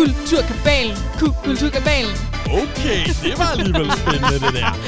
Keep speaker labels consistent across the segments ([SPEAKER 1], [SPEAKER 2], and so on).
[SPEAKER 1] Kulturkabalen. Ku- kulturkabalen.
[SPEAKER 2] Okay, det var alligevel spændende, det der.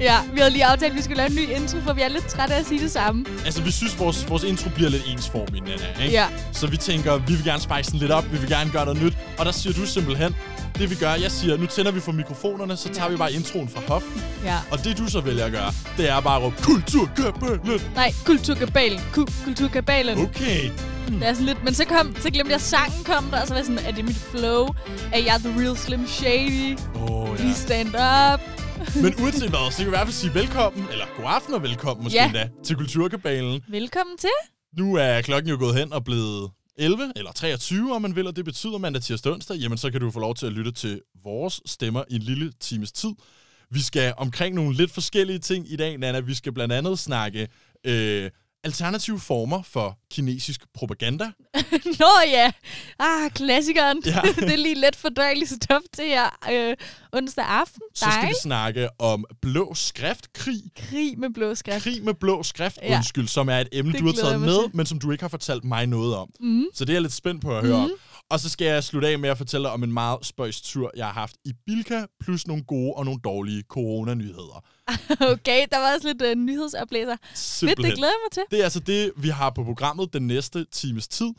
[SPEAKER 1] Ja, vi havde lige aftalt, at vi skulle lave en ny intro, for vi er lidt trætte af at sige det samme.
[SPEAKER 2] Altså, vi synes, vores, vores intro bliver lidt ensformig, Nana, ikke?
[SPEAKER 1] Ja.
[SPEAKER 2] Så vi tænker, vi vil gerne spice den lidt op, vi vil gerne gøre noget nyt. Og der siger du simpelthen, det vi gør, jeg siger, nu tænder vi for mikrofonerne, så tager vi bare introen fra hoften.
[SPEAKER 1] Ja.
[SPEAKER 2] Og det du så vælger at gøre, det er bare at råbe, kulturkabalen.
[SPEAKER 1] Nej, kulturkabalen. Ku- kulturkabalen.
[SPEAKER 2] Okay.
[SPEAKER 1] Det er sådan lidt, men så, kom, så glemte jeg, sangen kom der, og så var jeg sådan, er det mit flow? Er jeg the real Slim Shady?
[SPEAKER 2] Oh, ja.
[SPEAKER 1] stand up.
[SPEAKER 2] Men uanset hvad, så kan vi i hvert fald sige velkommen, eller god aften og velkommen måske
[SPEAKER 1] Ja.
[SPEAKER 2] endda, til Kulturkabalen.
[SPEAKER 1] Velkommen til.
[SPEAKER 2] Nu er klokken jo gået hen og blevet 11 eller 23, om man vil, og det betyder mandag, tirsdag, onsdag. Jamen, så kan du få lov til at lytte til vores stemmer i en lille times tid. Vi skal omkring nogle lidt forskellige ting i dag, Nana. Vi skal blandt andet snakke øh, alternative former for kinesisk propaganda.
[SPEAKER 1] Nå ja. Ah, klassikeren.
[SPEAKER 2] Ja.
[SPEAKER 1] det er lige let fordøjeligt stof til her øh, onsdag aften.
[SPEAKER 2] Så skal vi snakke om blå skriftkrig.
[SPEAKER 1] Krig med blå skrift.
[SPEAKER 2] Krig med blå skrift,
[SPEAKER 1] Ja.
[SPEAKER 2] undskyld, som er et emne,
[SPEAKER 1] Det
[SPEAKER 2] du har taget med,
[SPEAKER 1] til.
[SPEAKER 2] men som du ikke har fortalt mig noget om.
[SPEAKER 1] Mm.
[SPEAKER 2] Så det er jeg lidt spændt på at høre om. Og så skal jeg slutte af med at fortælle om en meget spøjs tur, jeg har haft i Bilka, plus nogle gode og nogle dårlige coronanyheder.
[SPEAKER 1] Okay, der var også lidt øh, nyhedsoplæser. Fedt,
[SPEAKER 2] Simpelthen.
[SPEAKER 1] det glæder jeg mig til.
[SPEAKER 2] Det er altså det, vi har på programmet den næste times tid.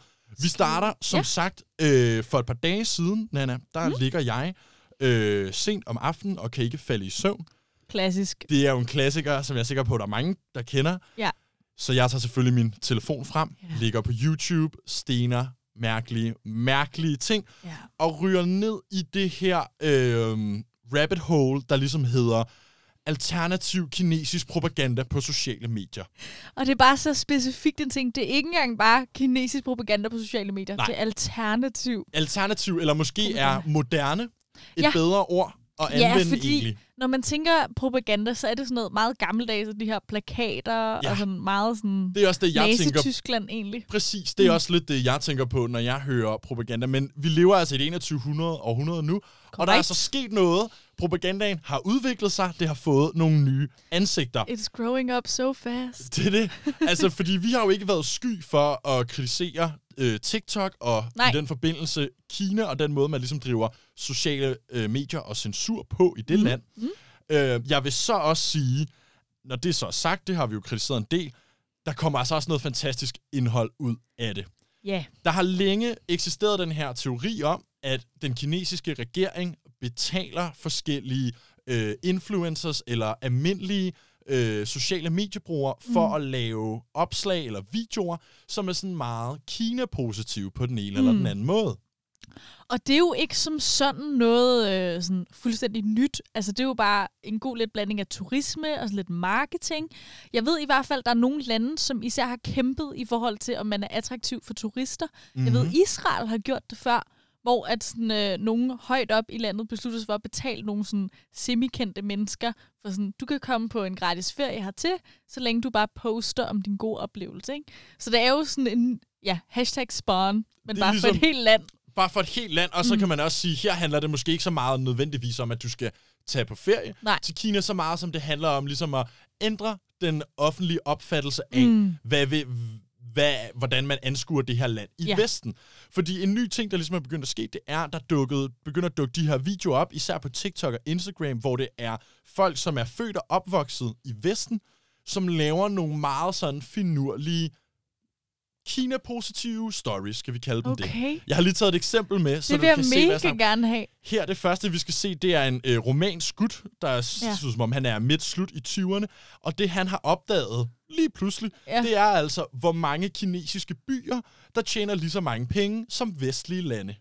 [SPEAKER 2] Vi starter, som
[SPEAKER 1] Ja.
[SPEAKER 2] sagt, øh, for et par dage siden, Nana, der
[SPEAKER 1] Mm.
[SPEAKER 2] ligger jeg øh, sent om aftenen og kan ikke falde i søvn.
[SPEAKER 1] Klassisk.
[SPEAKER 2] Det er jo en klassiker, som jeg er sikker på, at der er mange, der kender.
[SPEAKER 1] Ja.
[SPEAKER 2] Så jeg tager selvfølgelig min telefon frem,
[SPEAKER 1] ja.
[SPEAKER 2] ligger på YouTube, stener mærkelige, mærkelige ting,
[SPEAKER 1] Ja.
[SPEAKER 2] og ryger ned i det her øh, rabbit hole, der ligesom hedder alternativ kinesisk propaganda på sociale medier.
[SPEAKER 1] Og det er bare så specifikt en ting. Det er ikke engang bare kinesisk propaganda på sociale medier.
[SPEAKER 2] Nej.
[SPEAKER 1] Det er alternativ.
[SPEAKER 2] Alternativ, eller måske er
[SPEAKER 1] Propaganda.
[SPEAKER 2] moderne, et
[SPEAKER 1] ja.
[SPEAKER 2] bedre ord at
[SPEAKER 1] Ja,
[SPEAKER 2] anvende
[SPEAKER 1] fordi-
[SPEAKER 2] egentlig.
[SPEAKER 1] Når man tænker propaganda, så er det sådan noget meget gammeldags, de her plakater ja.
[SPEAKER 2] Ja.
[SPEAKER 1] og sådan meget sådan
[SPEAKER 2] Det er også det, jeg tænker
[SPEAKER 1] Nazi-Tyskland egentlig.
[SPEAKER 2] Præcis, det er
[SPEAKER 1] Mm.
[SPEAKER 2] også lidt det, jeg tænker på, når jeg hører propaganda. Men vi lever altså i det 2100 århundrede nu, og der er altså sket noget. Propagandaen har udviklet sig, det har fået nogle nye ansigter.
[SPEAKER 1] It's growing up so fast.
[SPEAKER 2] Det er det. Altså, fordi vi har jo ikke været sky for at kritisere øh, TikTok, og
[SPEAKER 1] Nej.
[SPEAKER 2] i den forbindelse Kina, og den måde, man ligesom driver sociale øh, medier og censur på i det
[SPEAKER 1] Mhm.
[SPEAKER 2] land.
[SPEAKER 1] Mhm.
[SPEAKER 2] Øh, jeg vil så også sige, når det så er sagt, det har vi jo kritiseret en del, der kommer altså også noget fantastisk indhold ud af det.
[SPEAKER 1] Ja.
[SPEAKER 2] Der har længe eksisteret den her teori om, at den kinesiske regering betaler forskellige øh, influencers eller almindelige øh, sociale mediebrugere for
[SPEAKER 1] Mm.
[SPEAKER 2] at lave opslag eller videoer, som er sådan meget Kina-positive på den ene mm. eller
[SPEAKER 1] Mm.
[SPEAKER 2] den anden måde.
[SPEAKER 1] Og det er jo ikke som sådan noget øh, sådan fuldstændig nyt. Altså, det er jo bare en god lidt blanding af turisme og sådan lidt marketing. Jeg ved i hvert fald, at der er nogle lande, som især har kæmpet i forhold til, om man er attraktiv for turister. Mm-hmm. Jeg ved,
[SPEAKER 2] Mhm.
[SPEAKER 1] Israel har gjort det før, hvor at sådan, øh, nogen højt op i landet besluttede sig for at betale nogle sådan semikendte mennesker, for sådan, du kan komme på en gratis ferie hertil, så længe du bare poster om din gode oplevelse. Ikke? Så det er jo sådan en, ja, hashtag spawn, men bare for
[SPEAKER 2] ligesom-
[SPEAKER 1] et helt land.
[SPEAKER 2] Bare for et helt land, og så
[SPEAKER 1] Mm.
[SPEAKER 2] kan man også sige, her handler det måske ikke så meget nødvendigvis om, at du skal tage på ferie
[SPEAKER 1] Nej.
[SPEAKER 2] til Kina, så meget som det handler om ligesom at ændre den offentlige opfattelse af,
[SPEAKER 1] Mm.
[SPEAKER 2] hvad vil, hvad, hvordan man anskuer det her land i
[SPEAKER 1] Ja.
[SPEAKER 2] Vesten. Fordi en ny ting, der ligesom er begyndt at ske, det er, der dukket, begynder at dukke de her videoer op, især på TikTok og Instagram, hvor det er folk, som er født og opvokset i Vesten, som laver nogle meget sådan finurlige Kina-positive stories, skal vi kalde dem det.
[SPEAKER 1] Okay.
[SPEAKER 2] Jeg har lige taget et eksempel med, så
[SPEAKER 1] Det
[SPEAKER 2] du
[SPEAKER 1] vil jeg
[SPEAKER 2] kan se, hvad jeg
[SPEAKER 1] gerne have.
[SPEAKER 2] her det første, vi skal se, det er en øh, romansk gut, der er,
[SPEAKER 1] Ja.
[SPEAKER 2] som om han er midt-slut i 20'erne. Og det, han har opdaget lige pludselig,
[SPEAKER 1] ja.
[SPEAKER 2] det er altså, hvor mange kinesiske byer, der tjener lige så mange penge som vestlige lande.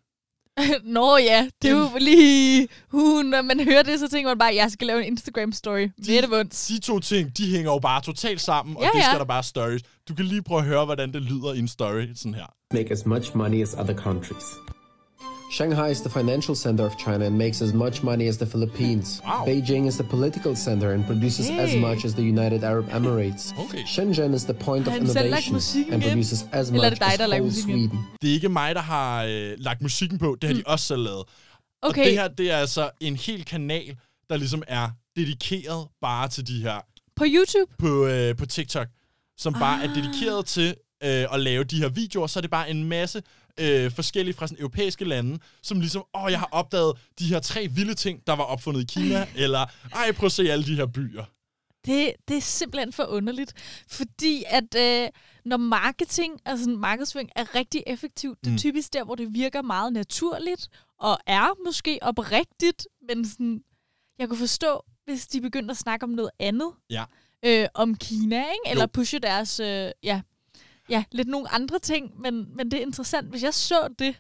[SPEAKER 1] Nå ja, det er jo lige... Uh, når man hører det, så tænker man bare, at jeg skal lave en Instagram-story.
[SPEAKER 2] De-
[SPEAKER 1] vunds.
[SPEAKER 2] De to ting, de hænger jo bare totalt sammen, og
[SPEAKER 1] Ja,
[SPEAKER 2] det skal
[SPEAKER 1] ja.
[SPEAKER 2] der bare stories. Du kan lige prøve at høre, hvordan det lyder i en story, sådan her.
[SPEAKER 3] make as much money as other countries. Shanghai is the financial center of China and makes as much money as the Philippines.
[SPEAKER 2] Wow.
[SPEAKER 3] Beijing is the political center and produces as
[SPEAKER 1] Hey.
[SPEAKER 3] much as the United Arab Emirates.
[SPEAKER 2] Okay.
[SPEAKER 3] Shenzhen is the point of innovation and produces as
[SPEAKER 1] Eller er
[SPEAKER 3] much
[SPEAKER 1] dig,
[SPEAKER 3] as whole? Sweden.
[SPEAKER 2] Det er ikke mig, der har øh, lagt musikken på, det har de også selv lavet.
[SPEAKER 1] Okay,
[SPEAKER 2] Og det her, det er altså en hel kanal, der ligesom er dedikeret bare til de her
[SPEAKER 1] på YouTube?
[SPEAKER 2] på, øh, på TikTok, som bare er
[SPEAKER 1] Ah.
[SPEAKER 2] dedikeret til øh, at lave de her videoer, så er det bare en masse øh, forskellige fra sådan europæiske lande, som ligesom, åh, jeg har opdaget de her tre vilde ting, der var opfundet i Kina, eller ej, prøv at se alle de her byer.
[SPEAKER 1] Det, det er simpelthen for underligt, fordi at øh, når marketing, altså markedsføring, er rigtig effektivt, det er
[SPEAKER 2] Mm.
[SPEAKER 1] typisk der, hvor det virker meget naturligt, og er måske oprigtigt, men sådan, jeg kunne forstå, hvis de begyndte at snakke om noget andet,
[SPEAKER 2] Ja.
[SPEAKER 1] øh, om Kina, ikke? eller
[SPEAKER 2] Jo.
[SPEAKER 1] pushe deres, øh, ja, ja, lidt nogle andre ting, men, men det er interessant, hvis jeg så det,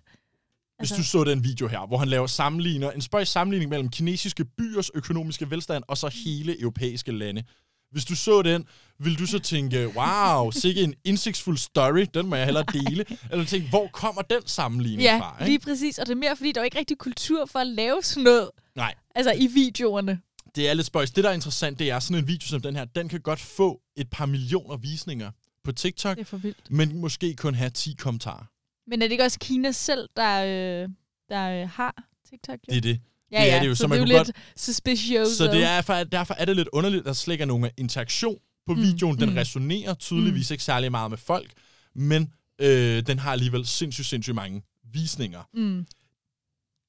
[SPEAKER 2] Hvis du så den video her, hvor han laver sammenligner, en spøjs sammenligning mellem kinesiske byers økonomiske velstand og så hele europæiske lande. Hvis du så den, vil du så tænke, wow, sikke en indsigtsfuld story, den må jeg hellere dele. Eller tænke, hvor kommer den sammenligning
[SPEAKER 1] Ja,
[SPEAKER 2] fra?
[SPEAKER 1] lige præcis. Og det er mere, fordi der er ikke rigtig kultur for at lave sådan noget.
[SPEAKER 2] Nej.
[SPEAKER 1] Altså i videoerne.
[SPEAKER 2] Det er lidt spøjs. Det, der er interessant, det er sådan en video som den her, den kan godt få et par millioner visninger på TikTok,
[SPEAKER 1] Det er for vildt.
[SPEAKER 2] men måske kun have 10 kommentarer.
[SPEAKER 1] Men er det ikke også Kina selv, der, øh, der øh, har TikTok? Jo?
[SPEAKER 2] Det er det.
[SPEAKER 1] ja,
[SPEAKER 2] det er det jo,
[SPEAKER 1] så,
[SPEAKER 2] så man
[SPEAKER 1] det er jo lidt suspicious.
[SPEAKER 2] Så det er, for, derfor er det lidt underligt, at der slet ikke er nogen interaktion på
[SPEAKER 1] Mm,
[SPEAKER 2] videoen. Den
[SPEAKER 1] mm.
[SPEAKER 2] resonerer tydeligvis ikke særlig meget med folk, men øh, den har alligevel sindssygt, sindssygt mange visninger.
[SPEAKER 1] Mm.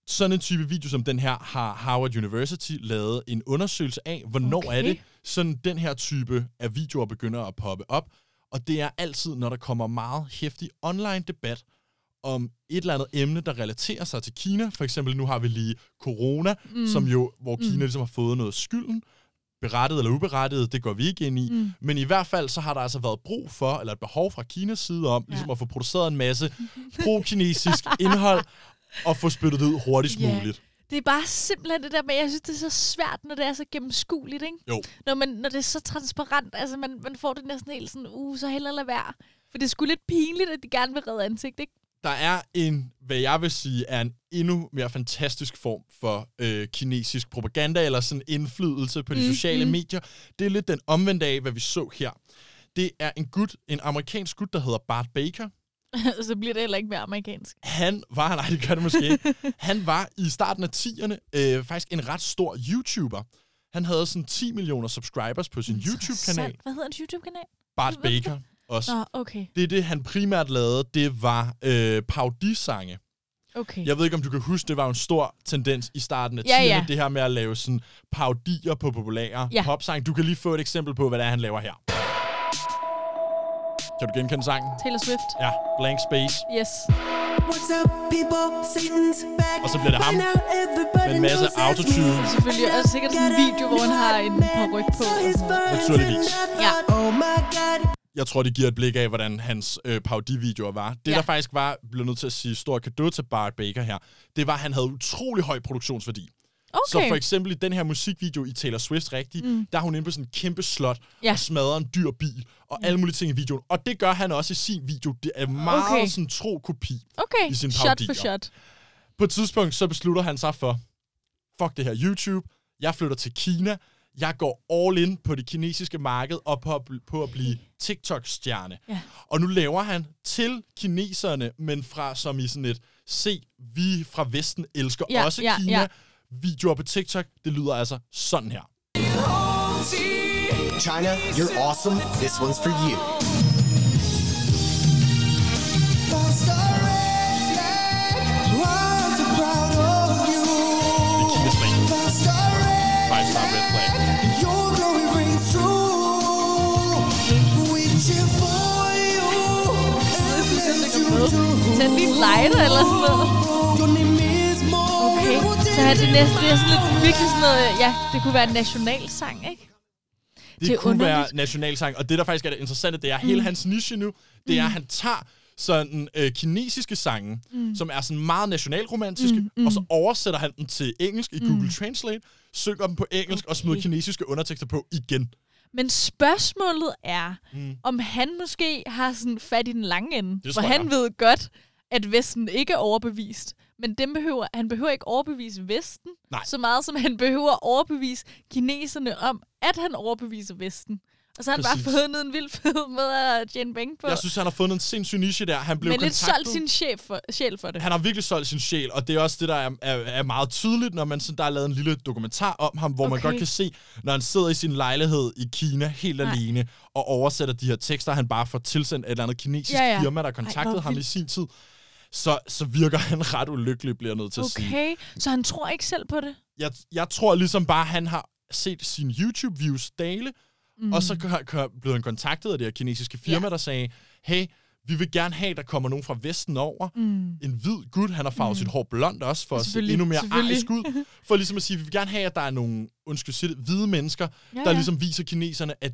[SPEAKER 2] Sådan en type video som den her har Harvard University lavet en undersøgelse af, hvornår
[SPEAKER 1] Okay.
[SPEAKER 2] er det, sådan den her type af videoer begynder at poppe op. Og det er altid, når der kommer meget hæftig online debat om et eller andet emne, der relaterer sig til Kina. For eksempel nu har vi lige corona, mm. som jo, hvor Kina
[SPEAKER 1] Mm.
[SPEAKER 2] ligesom har fået noget skylden. Berettet eller uberettiget, det går vi ikke ind i.
[SPEAKER 1] Mm.
[SPEAKER 2] Men i hvert fald så har der altså været brug for, eller et behov fra Kinas side om, ligesom at få produceret en masse pro-kinesisk indhold, og få spyttet det ud hurtigst
[SPEAKER 1] Ja.
[SPEAKER 2] muligt.
[SPEAKER 1] Det er bare simpelthen det der med, jeg synes, det er så svært, når det er så gennemskueligt, ikke?
[SPEAKER 2] Jo.
[SPEAKER 1] Når, man, når det er så transparent, altså man, man får det næsten helt sådan, uh, så hellere lade være. For det er sgu lidt pinligt, at de gerne vil redde ansigt, ikke?
[SPEAKER 2] Der er en, hvad jeg vil sige, er en endnu mere fantastisk form for øh, kinesisk propaganda, eller sådan indflydelse på de
[SPEAKER 1] Mm,
[SPEAKER 2] sociale
[SPEAKER 1] mm.
[SPEAKER 2] medier. Det er lidt den omvendte af, hvad vi så her. Det er en gut, en amerikansk gut, der hedder Bart Baker.
[SPEAKER 1] så bliver det heller ikke mere amerikansk.
[SPEAKER 2] Han var, nej det gør det måske ikke, han var i starten af 10'erne øh, faktisk en ret stor YouTuber. Han havde sådan 10 millioner subscribers på sin YouTube-kanal.
[SPEAKER 1] Hvad hedder en YouTube-kanal?
[SPEAKER 2] Bart Baker også.
[SPEAKER 1] Nå, okay.
[SPEAKER 2] Det det, han primært lavede, det var øh, parodisange.
[SPEAKER 1] Okay.
[SPEAKER 2] Jeg ved ikke, om du kan huske, det var en stor tendens i starten af
[SPEAKER 1] Ja,
[SPEAKER 2] 10'erne,
[SPEAKER 1] ja.
[SPEAKER 2] det her med at lave sådan parodier på populære
[SPEAKER 1] Ja.
[SPEAKER 2] popsange. Du kan lige få et eksempel på, hvad det er, han laver her. Kan du genkende sangen?
[SPEAKER 1] Taylor Swift.
[SPEAKER 2] Ja, Blank Space.
[SPEAKER 1] Yes.
[SPEAKER 4] What's up, people? Satan's back.
[SPEAKER 2] Og så bliver det ham med en masse autotune.
[SPEAKER 1] Selvfølgelig. Og sikkert sådan en video, hvor han har en paryk på.
[SPEAKER 2] Naturligvis.
[SPEAKER 1] Ja.
[SPEAKER 4] Oh my god.
[SPEAKER 2] Jeg tror, det giver et blik af, hvordan hans øh, parodivideoer var. Det,
[SPEAKER 1] Ja.
[SPEAKER 2] der faktisk var, bliver nødt til at sige stor kado til Bart Baker her, det var, at han havde utrolig høj produktionsværdi.
[SPEAKER 1] Okay.
[SPEAKER 2] Så for eksempel i den her musikvideo i Taylor Swift rigtig, mm. der er hun inde på sådan en kæmpe slot
[SPEAKER 1] Ja.
[SPEAKER 2] og smadrer en dyr bil og alle mulige ting i videoen. Og det gør han også i sin video. Det er meget
[SPEAKER 1] Okay.
[SPEAKER 2] sådan tro kopi.
[SPEAKER 1] okay.
[SPEAKER 2] i sine
[SPEAKER 1] shot for
[SPEAKER 2] parodier.
[SPEAKER 1] shot.
[SPEAKER 2] På et tidspunkt så beslutter han sig for, fuck det her YouTube, jeg flytter til Kina, jeg går all in på det kinesiske marked og på, at bl- på at blive TikTok-stjerne.
[SPEAKER 1] Ja.
[SPEAKER 2] Og nu laver han til kineserne, men fra som i sådan et, se, vi fra Vesten elsker
[SPEAKER 1] Ja,
[SPEAKER 2] også
[SPEAKER 1] ja,
[SPEAKER 2] Kina.
[SPEAKER 1] ja.
[SPEAKER 2] Videoer på TikTok, det lyder altså sådan her.
[SPEAKER 5] China, you're awesome. This one's for you.
[SPEAKER 2] Det er Kinas flag. Five star red flag.
[SPEAKER 1] Tænd lige en lighter eller sådan noget. Okay. Så er det næste, det er sådan lidt virkelig sådan noget, ja, det kunne være en nationalsang, ikke?
[SPEAKER 2] Det,
[SPEAKER 1] Det
[SPEAKER 2] kunne være
[SPEAKER 1] underligt.
[SPEAKER 2] nationalsang, og det der faktisk er det interessante, det er hele hans niche nu, det er, at han tager sådan øh, kinesiske sange, mm. som er sådan meget nationalromantiske, mm, mm. og så oversætter han dem til engelsk i Google Translate, synger dem på engelsk okay. og smider kinesiske undertekster på igen.
[SPEAKER 1] Men spørgsmålet er, mm. om han måske har sådan fat i den lange ende.
[SPEAKER 2] Det
[SPEAKER 1] For
[SPEAKER 2] tror
[SPEAKER 1] han
[SPEAKER 2] jeg.
[SPEAKER 1] ved godt, at Vesten ikke er overbevist. Men dem behøver, han behøver ikke overbevise Vesten,
[SPEAKER 2] Nej.
[SPEAKER 1] så meget som han behøver overbevise kineserne om, at han overbeviser Vesten. Og så har han
[SPEAKER 2] Præcis.
[SPEAKER 1] bare fundet en vild fed måde at tjene penge på.
[SPEAKER 2] Jeg synes, han har fundet en sindssyg niche der. Han blev
[SPEAKER 1] men lidt solgt sin chef for, sjæl for det.
[SPEAKER 2] Han har virkelig solgt sin sjæl, og det er også det, der er, er, er meget tydeligt, når man sådan, der er lavet en lille dokumentar om ham, hvor okay. man godt kan se, når han sidder i sin lejlighed i Kina helt
[SPEAKER 1] Nej.
[SPEAKER 2] alene, og oversætter de her tekster, han bare får tilsendt et eller andet kinesisk
[SPEAKER 1] Ja, ja.
[SPEAKER 2] firma, der
[SPEAKER 1] Ej,
[SPEAKER 2] kontaktede
[SPEAKER 1] hvor
[SPEAKER 2] ham i
[SPEAKER 1] vildt.
[SPEAKER 2] sin tid, så, så virker han ret ulykkelig, bliver jeg nødt til at sige.
[SPEAKER 1] Okay, så han tror ikke selv på det?
[SPEAKER 2] Jeg, jeg tror ligesom bare, han har set sine YouTube-views dale, mm. og så kø- kø- blev han kontaktet af det her kinesiske firma,
[SPEAKER 1] Ja.
[SPEAKER 2] der sagde, hey, vi vil gerne have, at der kommer nogen fra Vesten over.
[SPEAKER 1] Mm.
[SPEAKER 2] En hvid gut, han har farvet mm. sit hår blondt også, for at se endnu mere arisk ud. For ligesom at sige, vi vil gerne have, at der er nogle, undskyld sige det, hvide mennesker,
[SPEAKER 1] Ja,
[SPEAKER 2] der
[SPEAKER 1] ja.
[SPEAKER 2] ligesom viser kineserne, at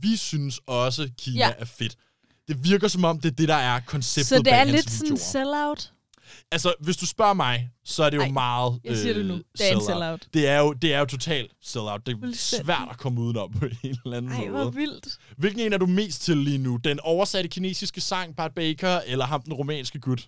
[SPEAKER 2] vi synes også, Kina
[SPEAKER 1] Ja.
[SPEAKER 2] er fedt. Det virker som om, det er det, der er konceptet
[SPEAKER 1] Så det er lidt sådan
[SPEAKER 2] videoer.
[SPEAKER 1] sell-out?
[SPEAKER 2] Altså, hvis du spørger mig, så er det jo
[SPEAKER 1] Ej,
[SPEAKER 2] meget
[SPEAKER 1] jeg siger det nu.
[SPEAKER 2] øh,
[SPEAKER 1] Det er en
[SPEAKER 2] sell-out. Det er jo, det er jo totalt sell-out. Det er svært at komme udenom på en eller anden
[SPEAKER 1] Ej, hvor
[SPEAKER 2] måde.
[SPEAKER 1] vildt.
[SPEAKER 2] Hvilken en er du mest til lige nu? Den oversatte kinesiske sang, Bart Baker, eller ham den romanske gut?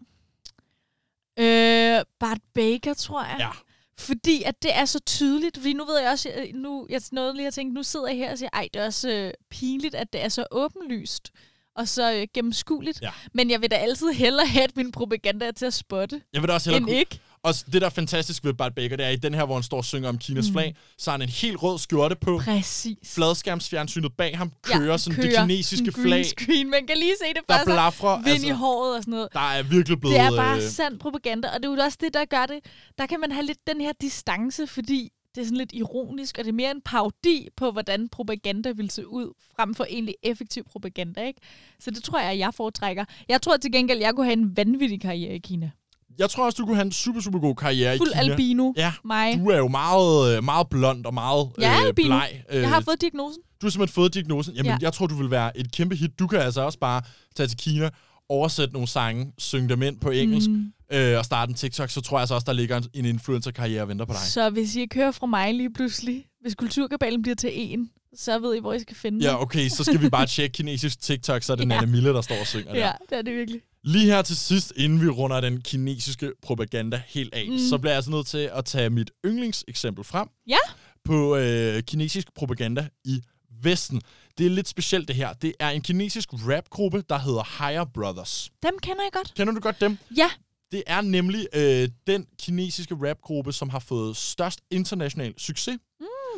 [SPEAKER 1] Øh, Bart Baker, tror jeg.
[SPEAKER 2] Ja.
[SPEAKER 1] Fordi at det er så tydeligt. Fordi nu ved jeg også, jeg- nu, jeg nåede lige at tænke, nu sidder jeg her og siger, ej, det er også øh, pinligt, at det er så åbenlyst og så øh, gennemskueligt.
[SPEAKER 2] Ja.
[SPEAKER 1] Men jeg vil da altid hellere have, at min propaganda er til at spotte,
[SPEAKER 2] Jeg vil da også
[SPEAKER 1] end
[SPEAKER 2] kunne-
[SPEAKER 1] ikke.
[SPEAKER 2] Og det, der er fantastisk ved Bart Baker, det er, i den her, hvor han står og synger om Kinas mm. flag, så har han en helt rød skjorte på.
[SPEAKER 1] Præcis.
[SPEAKER 2] Fladskærmsfjernsynet bag ham kører ja, sådan det
[SPEAKER 1] kører
[SPEAKER 2] kinesiske
[SPEAKER 1] sådan
[SPEAKER 2] flag,
[SPEAKER 1] Green screen. Man kan lige se det
[SPEAKER 2] der
[SPEAKER 1] for sig.
[SPEAKER 2] blafrer.
[SPEAKER 1] Vind i
[SPEAKER 2] Altså,
[SPEAKER 1] håret og sådan noget.
[SPEAKER 2] der er virkelig blevet...
[SPEAKER 1] Det er bare
[SPEAKER 2] øh,
[SPEAKER 1] sand propaganda, og det er jo også det, der gør det. Der kan man have lidt den her distance, fordi det er sådan lidt ironisk, og det er mere en parodi på, hvordan propaganda vil se ud, frem for egentlig effektiv propaganda, ikke? Så det tror jeg, jeg foretrækker. Jeg tror til gengæld, jeg kunne have en vanvittig karriere i Kina.
[SPEAKER 2] Jeg tror også, du kunne have en super, super god karriere
[SPEAKER 1] Fuld
[SPEAKER 2] i Kina.
[SPEAKER 1] albino,
[SPEAKER 2] Ja,
[SPEAKER 1] mig.
[SPEAKER 2] du er jo meget, øh, meget blond og meget
[SPEAKER 1] er
[SPEAKER 2] øh,
[SPEAKER 1] albino.
[SPEAKER 2] bleg.
[SPEAKER 1] Jeg har fået diagnosen.
[SPEAKER 2] Du har simpelthen fået diagnosen. Jamen, ja.
[SPEAKER 1] Ja.
[SPEAKER 2] jeg tror, du vil være et kæmpe hit. Du kan altså også bare tage til Kina, oversætte nogle sange, synge dem ind på engelsk, mm. Øh, og starte en TikTok, så tror jeg altså også, der ligger en, en influencer-karriere og venter på dig.
[SPEAKER 1] Så hvis I ikke hører fra mig lige pludselig, hvis kulturkabalen bliver til en, så ved I, hvor I skal finde
[SPEAKER 2] Ja, okay, så skal vi bare tjekke kinesisk TikTok, så er det
[SPEAKER 1] Ja.
[SPEAKER 2] Nana Mille, der står og synger
[SPEAKER 1] Ja,
[SPEAKER 2] der.
[SPEAKER 1] det er det virkelig.
[SPEAKER 2] Lige her til sidst, inden vi runder den kinesiske propaganda helt af, mm. så bliver jeg altså nødt til at tage mit yndlingseksempel frem
[SPEAKER 1] Ja.
[SPEAKER 2] på øh, kinesisk propaganda i Vesten. Det er lidt specielt det her. Det er en kinesisk rapgruppe, der hedder Higher Brothers.
[SPEAKER 1] Dem kender jeg godt.
[SPEAKER 2] Kender du godt dem?
[SPEAKER 1] Ja,
[SPEAKER 2] Det er nemlig øh, den kinesiske rapgruppe, som har fået størst international succes.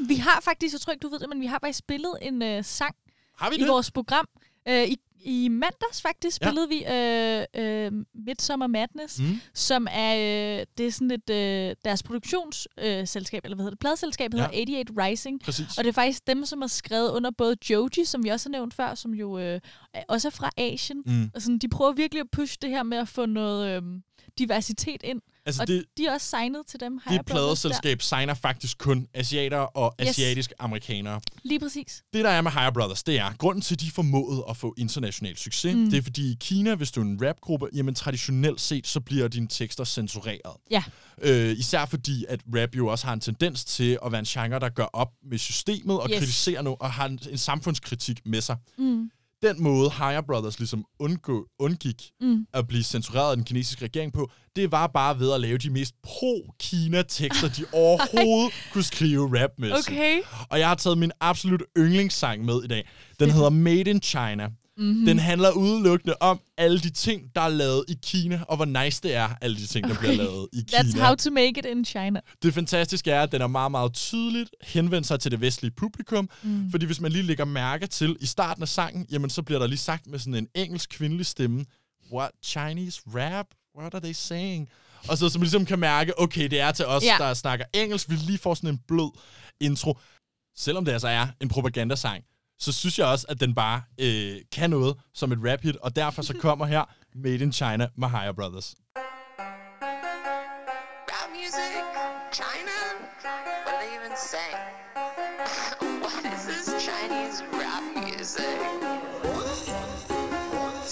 [SPEAKER 1] vi har faktisk, jeg tror ikke, du ved det, men vi har faktisk spillet en øh, sang
[SPEAKER 2] Har vi
[SPEAKER 1] i
[SPEAKER 2] det?
[SPEAKER 1] vores program. Øh, i, I mandags faktisk
[SPEAKER 2] Ja.
[SPEAKER 1] spillede vi øh, øh, Midsummer Madness,
[SPEAKER 2] Mm.
[SPEAKER 1] som er, øh, det er sådan et, øh, deres produktionsselskab, øh, selskab, eller hvad hedder det, pladselskab, hedder 88 Rising.
[SPEAKER 2] Præcis.
[SPEAKER 1] Og det er faktisk dem, som har skrevet under både Joji, som vi også har nævnt før, som jo øh, også er fra Asien.
[SPEAKER 2] Mm.
[SPEAKER 1] Og sådan, de prøver virkelig at pushe det her med at få noget øh, diversitet ind.
[SPEAKER 2] Altså,
[SPEAKER 1] Og
[SPEAKER 2] det,
[SPEAKER 1] de er også signet til dem. Higher
[SPEAKER 2] det pladeselskab signer faktisk kun asiater og
[SPEAKER 1] Yes.
[SPEAKER 2] asiatiske amerikanere.
[SPEAKER 1] Lige præcis.
[SPEAKER 2] Det, der er med Higher Brothers, det er, grunden til, at de formåede at få international succes, mm. det er fordi i Kina, hvis du er en rapgruppe, jamen traditionelt set, så bliver dine tekster censureret.
[SPEAKER 1] Ja.
[SPEAKER 2] Øh, især fordi, at rap jo også har en tendens til at være en genre, der gør op med systemet og
[SPEAKER 1] Yes.
[SPEAKER 2] kritiserer noget, og har en, en samfundskritik med sig.
[SPEAKER 1] Mm.
[SPEAKER 2] Den måde, Higher Brothers ligesom undgå, undgik
[SPEAKER 1] Mm.
[SPEAKER 2] at blive censureret af den kinesiske regering på, det var bare ved at lave de mest pro-Kina-tekster, de overhovedet kunne skrive rap med.
[SPEAKER 1] Okay.
[SPEAKER 2] Og jeg har taget min absolut yndlingssang med i dag. Den hedder Made in China. Mm-hmm. Den handler udelukkende om alle de ting, der er lavet i Kina, og hvor nice det er, alle de ting, der bliver lavet i Kina.
[SPEAKER 1] That's how to make it in China.
[SPEAKER 2] Det fantastiske er, at den er meget, meget tydeligt henvendt sig til det vestlige publikum. Mm. Fordi hvis man lige lægger mærke til i starten af sangen, jamen så bliver der lige sagt med sådan en engelsk kvindelig stemme, What Chinese rap? What are they saying? Og så, så man ligesom kan mærke, okay, det er til os,
[SPEAKER 1] Ja.
[SPEAKER 2] der snakker engelsk. Vi lige får sådan en blød intro. Selvom det altså er en propagandasang, så synes jeg også, at den bare øh, kan noget som et rap hit, og derfor så kommer her Made in China med Higher Brothers.
[SPEAKER 6] Rap music? China? What are they even saying? what is this Chinese rap music?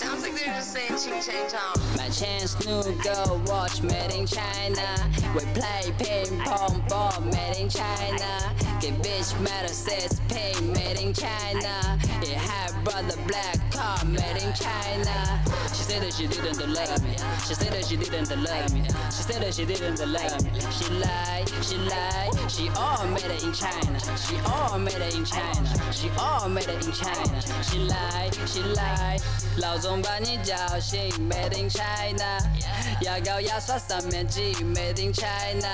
[SPEAKER 6] Sounds like they're just saying ching chang chong.
[SPEAKER 7] Chance new girl watch made in China. We play ping pong ball made in China. Get bitch metal says pay made in China. It had brother black car made in China. She said that she didn't love me. She said that she didn't love me. She said that she didn't love me. She lied, she lied. She all made it in China. She all made it in China. She all made it in China. She lied, she lied. 老总把你叫醒，Made in China。牙膏牙刷上面记，Made in China。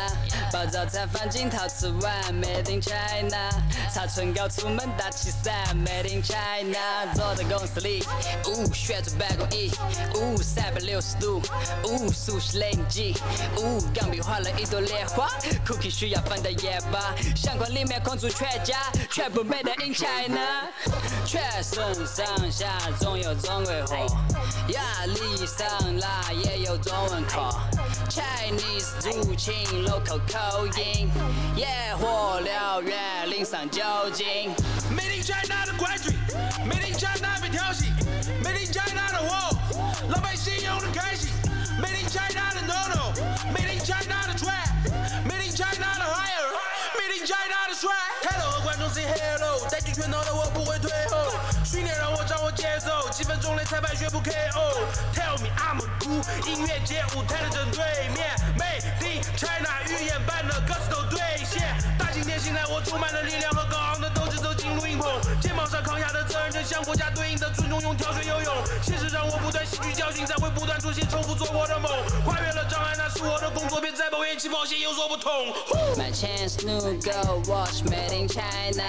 [SPEAKER 7] 把早餐放进陶瓷碗，Made in China。擦唇膏出门打气伞，Made in China。坐在公司里，呜，旋转办公椅， 呜，三百六十度，呜，熟悉雷尼机，呜，钢笔画了一朵莲花，Cookie 需要放的盐巴，相框里面空出全家，全部 Made in China。全身上下总有中国货，压力上来也有中文课。Chinese 入侵 local 口音，野火燎原淋上酒精。
[SPEAKER 8] Made in China 的怪罪，Made in China 被挑衅，Made in China 的货，拳头的我不会退后，训练让我掌握节奏，几分钟内裁判宣布 KO。Tell me I'm a g o o 音乐节舞台的正对面，Made in China 预演般的歌词都兑现，大晴天醒来我充满了力量和高昂的肩膀上扛下的责任正向国家对应的尊重用跳水游泳，现实让我不断吸取教训，才会不断出现重复做我的梦，跨越了障碍那是我的工作，别再抱怨起跑线有所不同。
[SPEAKER 7] My chance new go watch made in China.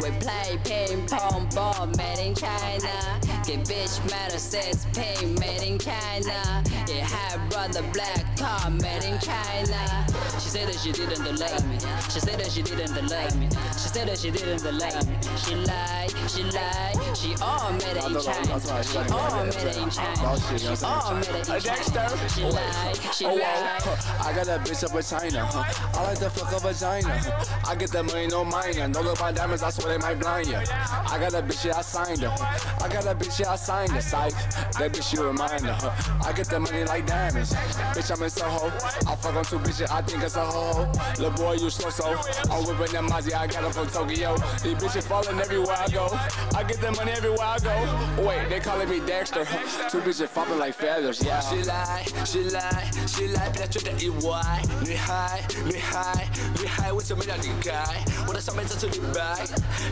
[SPEAKER 7] We play ping pong ball made in China. Get bitch metal six pin made in China. Yeah, high brother black car made in China. She said that she didn't love me. She said that she didn't love me. She said that she didn't love me. She lied, she lied. She all made it in China. She all made it in China. She oh, all made it in China. She lied, she
[SPEAKER 9] Oh,
[SPEAKER 7] lied.
[SPEAKER 9] I got that bitch up in China. Huh? I like to fuck a vagina. Huh? I get that money, no minor. No look on diamonds, I swear they might blind you. I got that bitch, yeah, I signed her. I got that bitch, yeah, I signed her. Psych, that bitch, you remind her. I get that money like diamonds. Bitch, I'm in Soho. I fuck on two bitches, I think it's a ho. Little boy, you slow so. I'm whipping that Mazzy, I got her from Tokyo. These bitches falling everywhere I go. I get that money everywhere I go. Wait, they calling me Dexter. Huh? Two bitches flopping like feathers, yeah.
[SPEAKER 8] she 来，she 来，she 来，别觉得意外。女孩，女孩，女孩，为什么要离开？我的上面这次李白，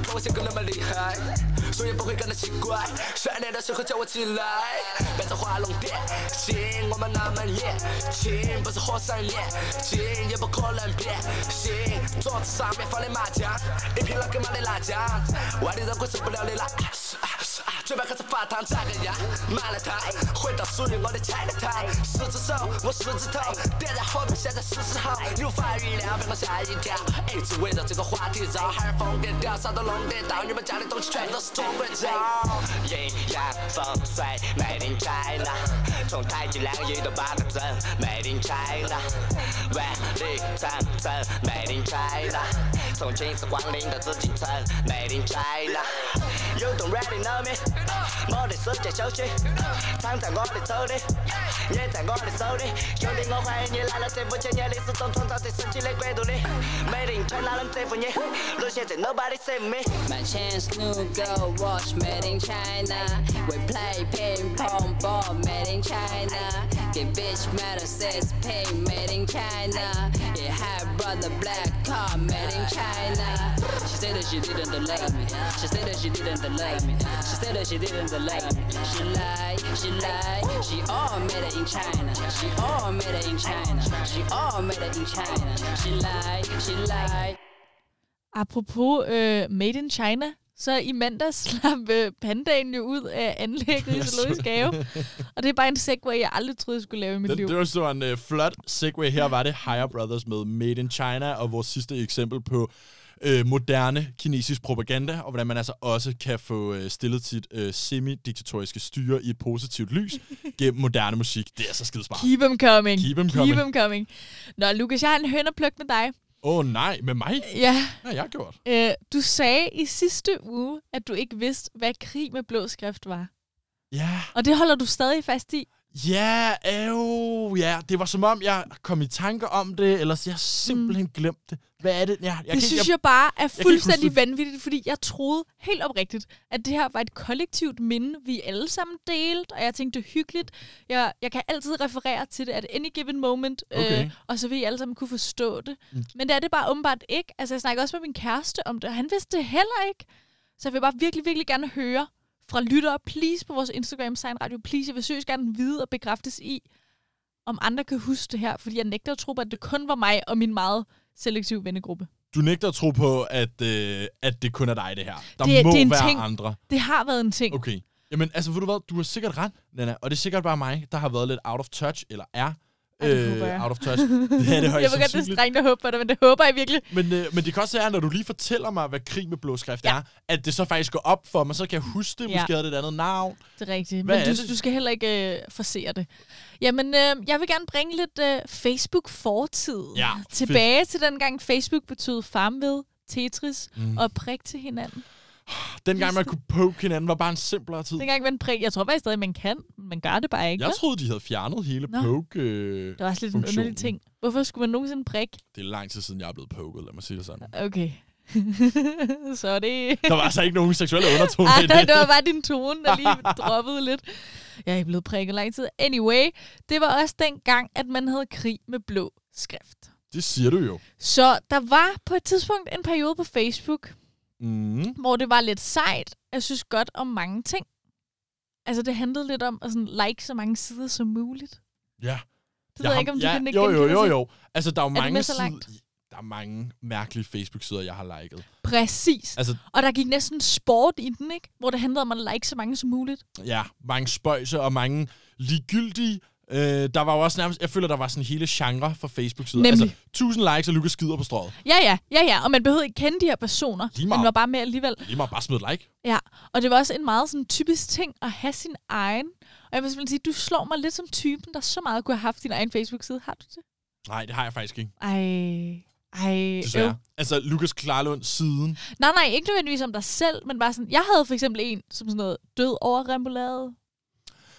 [SPEAKER 8] 看我性格那么厉害， 所以不会感到奇怪。训练的时候叫我起来，别再画龙点睛，我们那么年轻，不是火山炼金，也不可能变形。桌子上面放的麻将，一瓶老干妈的辣酱，外地人会受不了的辣。嘴巴开始发烫，咋个样？买了它，回到属于我的 China Town。十只手，我十指头，点燃火种，现在是时候。无法预料，被我吓一跳。一直围绕这个话题绕，哈儿疯癫屌，啥都弄得到。你们家的东西全部都是中国造。阴阳风水，Made in China。从太极两仪到八个阵，Made in China。万里长城，Made in China。从秦始皇陵到紫禁城，Made in China。You don't really know me，Ngó để xuất chạy xấu chi. Thang thẳng ngó để thâu đi. Nhê thẳng ngó để xấu đi. Chúng đi ngó khoai như là là tên vô chơi nhé Lý sư tông thông thao thì sân chi lấy quê đủ đi. Made in China lắm tên vô nhé. Đôi chê thì nobody save me.
[SPEAKER 7] My chance new girl watch made in China. We play ping pong ball made in China. Get bitch metal says pain made in China. Yeah, high brother black car made in China. She said that she didn't love me. She said that she didn't love me. She said that she didn't love me. She lied, she lied. She all made it in China. She all made it in China. She all made it in China. She lied, she lied.
[SPEAKER 1] Apropos øh, Made in China, så i mandag slap øh, pandaen jo ud af anlægget i Zoologisk Have. Og det er bare en segway, jeg aldrig troede, jeg skulle lave i mit
[SPEAKER 2] Den,
[SPEAKER 1] liv.
[SPEAKER 2] det var så en uh, flot segue. Her var det Higher Brothers med Made in China, og vores sidste eksempel på øh, moderne kinesisk propaganda, og hvordan man altså også kan få øh, stillet sit øh, semi-diktatoriske styre i et positivt lys gennem moderne musik. Det er så skide smart.
[SPEAKER 1] Keep them coming.
[SPEAKER 2] Keep 'em
[SPEAKER 1] Keep
[SPEAKER 2] coming.
[SPEAKER 1] them coming. Nå, Lukas, jeg har en høn at plukke med dig.
[SPEAKER 2] Åh oh, nej, med mig?
[SPEAKER 1] Ja.
[SPEAKER 2] Hvad har jeg gjort?
[SPEAKER 1] Øh, du sagde i sidste uge, at du ikke vidste, hvad krig med blå skrift var.
[SPEAKER 2] Ja.
[SPEAKER 1] Og det holder du stadig fast i?
[SPEAKER 2] Ja, øh, ja, det var som om, jeg kom i tanker om det, eller jeg har simpelthen glemt det. Hvad er det? Jeg, jeg
[SPEAKER 1] det synes
[SPEAKER 2] jeg,
[SPEAKER 1] jeg bare er
[SPEAKER 2] kan
[SPEAKER 1] fuldstændig
[SPEAKER 2] det.
[SPEAKER 1] vanvittigt, fordi jeg troede helt oprigtigt, at det her var et kollektivt minde, vi alle sammen delte, og jeg tænkte, det er hyggeligt. Jeg, jeg kan altid referere til det at any given moment,
[SPEAKER 2] Okay.
[SPEAKER 1] øh, og så vil I alle sammen kunne forstå det.
[SPEAKER 2] Mm.
[SPEAKER 1] Mm. Men det er det bare åbenbart ikke. Altså, jeg snakker også med min kæreste om det, og han vidste det heller ikke. Så jeg vil bare virkelig, virkelig gerne høre fra lyttere, please, på vores Instagram, Sign Radio, please. Jeg vil seriøst gerne vide og bekræftes i, om andre kan huske det her, fordi jeg nægter at tro på, at det kun var mig og min meget selektive vennegruppe.
[SPEAKER 2] Du nægter at tro på, at, øh, at det kun er dig, det her. Der
[SPEAKER 1] Det-
[SPEAKER 2] må
[SPEAKER 1] det er en
[SPEAKER 2] være
[SPEAKER 1] ting.
[SPEAKER 2] andre.
[SPEAKER 1] Det har været en ting.
[SPEAKER 2] Okay. Jamen, altså, ved du hvad? Du har sikkert ret, Nana. Og det er sikkert bare mig, der har været lidt out of touch, eller er
[SPEAKER 1] Jeg.
[SPEAKER 2] out of touch. Det er det højst
[SPEAKER 1] jeg ved godt, det er strengt at håbe på det, men det håber jeg virkelig.
[SPEAKER 2] Men, øh, men det kan også være, når du lige fortæller mig, hvad krig med blå skrift ja. er, at det så faktisk går op for mig, så kan jeg huske det,
[SPEAKER 1] Ja.
[SPEAKER 2] måske havde det et andet navn.
[SPEAKER 1] Det er rigtigt.
[SPEAKER 2] Hvad
[SPEAKER 1] men
[SPEAKER 2] er
[SPEAKER 1] du,
[SPEAKER 2] det?
[SPEAKER 1] du skal heller ikke øh, forsere det. Jamen, øh, jeg vil gerne bringe lidt øh, Facebook-fortid
[SPEAKER 2] Ja,
[SPEAKER 1] tilbage til den gang Facebook betød farmved, Tetris
[SPEAKER 2] mm.
[SPEAKER 1] og prik til hinanden.
[SPEAKER 2] Dengang man kunne poke hinanden, var bare en simplere tid.
[SPEAKER 1] Dengang man prik, jeg tror faktisk stadig, man kan. Man gør det bare ikke.
[SPEAKER 2] Jeg troede, de havde fjernet hele
[SPEAKER 1] Nå.
[SPEAKER 2] poke øh,
[SPEAKER 1] Det var også lidt en underlig
[SPEAKER 2] funktionen.
[SPEAKER 1] ting. Hvorfor skulle man nogensinde prikke?
[SPEAKER 2] Det er lang tid siden, jeg er blevet poket, lad mig sige det sådan.
[SPEAKER 1] Okay. så det...
[SPEAKER 2] Der var altså ikke nogen seksuelle undertoner
[SPEAKER 1] Ej,
[SPEAKER 2] i det.
[SPEAKER 1] det var bare din tone, der lige droppede lidt. Jeg er blevet prikket lang tid. Anyway, det var også den gang, at man havde krig med blå skrift.
[SPEAKER 2] Det siger du jo.
[SPEAKER 1] Så der var på et tidspunkt en periode på Facebook,
[SPEAKER 2] Mm.
[SPEAKER 1] hvor det var lidt sejt. Jeg synes godt om mange ting. Altså, det handlede lidt om at sådan like så mange sider som muligt.
[SPEAKER 2] Ja.
[SPEAKER 1] Det ved jeg ikke, om du
[SPEAKER 2] ja,
[SPEAKER 1] kan
[SPEAKER 2] Jo, jo, jo,
[SPEAKER 1] til.
[SPEAKER 2] jo. Altså, der er jo
[SPEAKER 1] du
[SPEAKER 2] mange sider... Der er mange mærkelige Facebook-sider, jeg har liket.
[SPEAKER 1] Præcis.
[SPEAKER 2] Altså,
[SPEAKER 1] Og der gik næsten sport i den, ikke? Hvor det handlede om at like så mange som muligt.
[SPEAKER 2] ja, mange spøjse og mange ligegyldige. Øh, der var jo også nærmest... Jeg føler, der var sådan hele genre for Facebook-sider.
[SPEAKER 1] Nemlig.
[SPEAKER 2] Altså, 1000 likes og Lukas skider på strået.
[SPEAKER 1] Ja, ja, ja, ja. Og man behøvede ikke kende de her personer.
[SPEAKER 2] Lige meget.
[SPEAKER 1] Man var bare med alligevel.
[SPEAKER 2] Lige meget bare smid et like.
[SPEAKER 1] Ja, og det var også en meget sådan typisk ting at have sin egen. Og jeg vil simpelthen sige, du slår mig lidt som typen, der så meget kunne have haft din egen Facebook-side. Har du det?
[SPEAKER 2] Nej, det har jeg faktisk ikke.
[SPEAKER 1] Ej, ej.
[SPEAKER 2] Desværre.
[SPEAKER 1] øv.
[SPEAKER 2] Altså, Lukas Klarlund siden.
[SPEAKER 1] Nej, nej, ikke nødvendigvis om dig selv, men bare sådan, jeg havde for eksempel en, som sådan noget død over remoulade.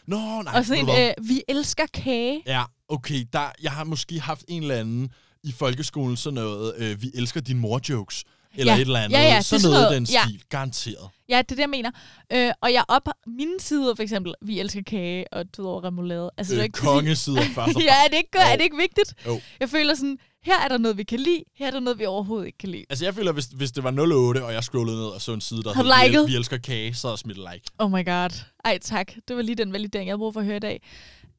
[SPEAKER 2] Nå, nej.
[SPEAKER 1] og sådan
[SPEAKER 2] du
[SPEAKER 1] en, øh, vi elsker kage.
[SPEAKER 2] Ja, okay. Der, jeg har måske haft en eller anden i folkeskolen sådan noget, øh, vi elsker din mor-jokes. Eller
[SPEAKER 1] Ja.
[SPEAKER 2] et eller andet.
[SPEAKER 1] Ja, ja,
[SPEAKER 2] sådan
[SPEAKER 1] sådan
[SPEAKER 2] noget,
[SPEAKER 1] noget-
[SPEAKER 2] den
[SPEAKER 1] ja.
[SPEAKER 2] stil. Garanteret.
[SPEAKER 1] Ja, det er det, jeg mener. Øh, og jeg op mine sider, for eksempel, vi elsker kage og over remoulade. Altså, det er
[SPEAKER 2] Øh,
[SPEAKER 1] ikke fordi-
[SPEAKER 2] kongesider først og
[SPEAKER 1] ja, er det, ikke, er det ikke vigtigt?
[SPEAKER 2] Jo.
[SPEAKER 1] Jeg føler sådan, her er der noget, vi kan lide, her er der noget, vi overhovedet ikke kan lide.
[SPEAKER 2] Altså, jeg føler, hvis, hvis det var 08, og jeg scrollede ned og så en side, der hed, vi,
[SPEAKER 1] liket?
[SPEAKER 2] el- vi elsker kage, så smidt like.
[SPEAKER 1] Oh my god. Ej, tak. Det var lige den validering, jeg havde brug for at høre i dag.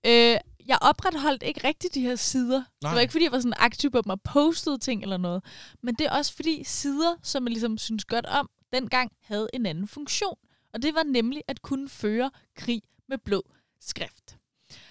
[SPEAKER 1] Øh, jeg opretholdt ikke rigtig de her sider. Nej. Det var ikke, fordi jeg var sådan aktiv på dem og postede ting eller noget. Men det er også fordi sider, som man ligesom synes godt om, dengang havde en anden funktion. Og det var nemlig at kunne føre krig med blå skrift.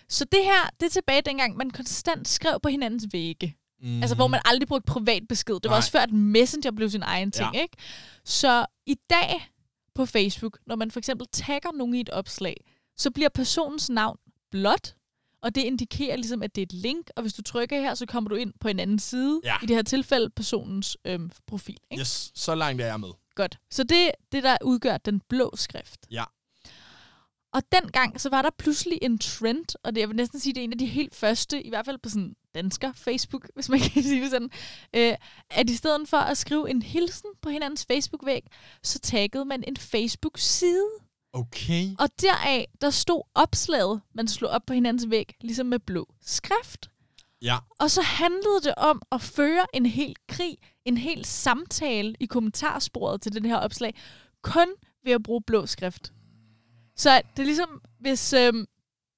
[SPEAKER 1] Så det her, det er tilbage dengang, man konstant skrev på hinandens vægge.
[SPEAKER 2] Mm.
[SPEAKER 1] Altså, hvor man aldrig brugte privat besked. Det var
[SPEAKER 2] Nej.
[SPEAKER 1] også før, at Messenger blev sin egen ting,
[SPEAKER 2] Ja.
[SPEAKER 1] ikke? Så i dag på Facebook, når man for eksempel tagger nogen i et opslag, så bliver personens navn blåt, og det indikerer ligesom, at det er et link, og hvis du trykker her, så kommer du ind på en anden side,
[SPEAKER 2] Ja.
[SPEAKER 1] i det her tilfælde personens øhm, profil. Ikke?
[SPEAKER 2] Yes, så langt er jeg med.
[SPEAKER 1] Godt. Så det det, der udgør den blå skrift.
[SPEAKER 2] Ja.
[SPEAKER 1] Og dengang, så var der pludselig en trend, og det, jeg vil næsten sige, det er en af de helt første, i hvert fald på sådan dansker Facebook, hvis man kan sige det sådan, øh, at i stedet for at skrive en hilsen på hinandens Facebook-væg, så taggede man en Facebook-side.
[SPEAKER 2] Okay.
[SPEAKER 1] Og deraf, der stod opslaget, man slog op på hinandens væg, ligesom med blå skrift.
[SPEAKER 2] Ja.
[SPEAKER 1] Og så handlede det om at føre en hel krig, en hel samtale i kommentarsporet til den her opslag, kun ved at bruge blå skrift. Så det er ligesom, hvis, øhm,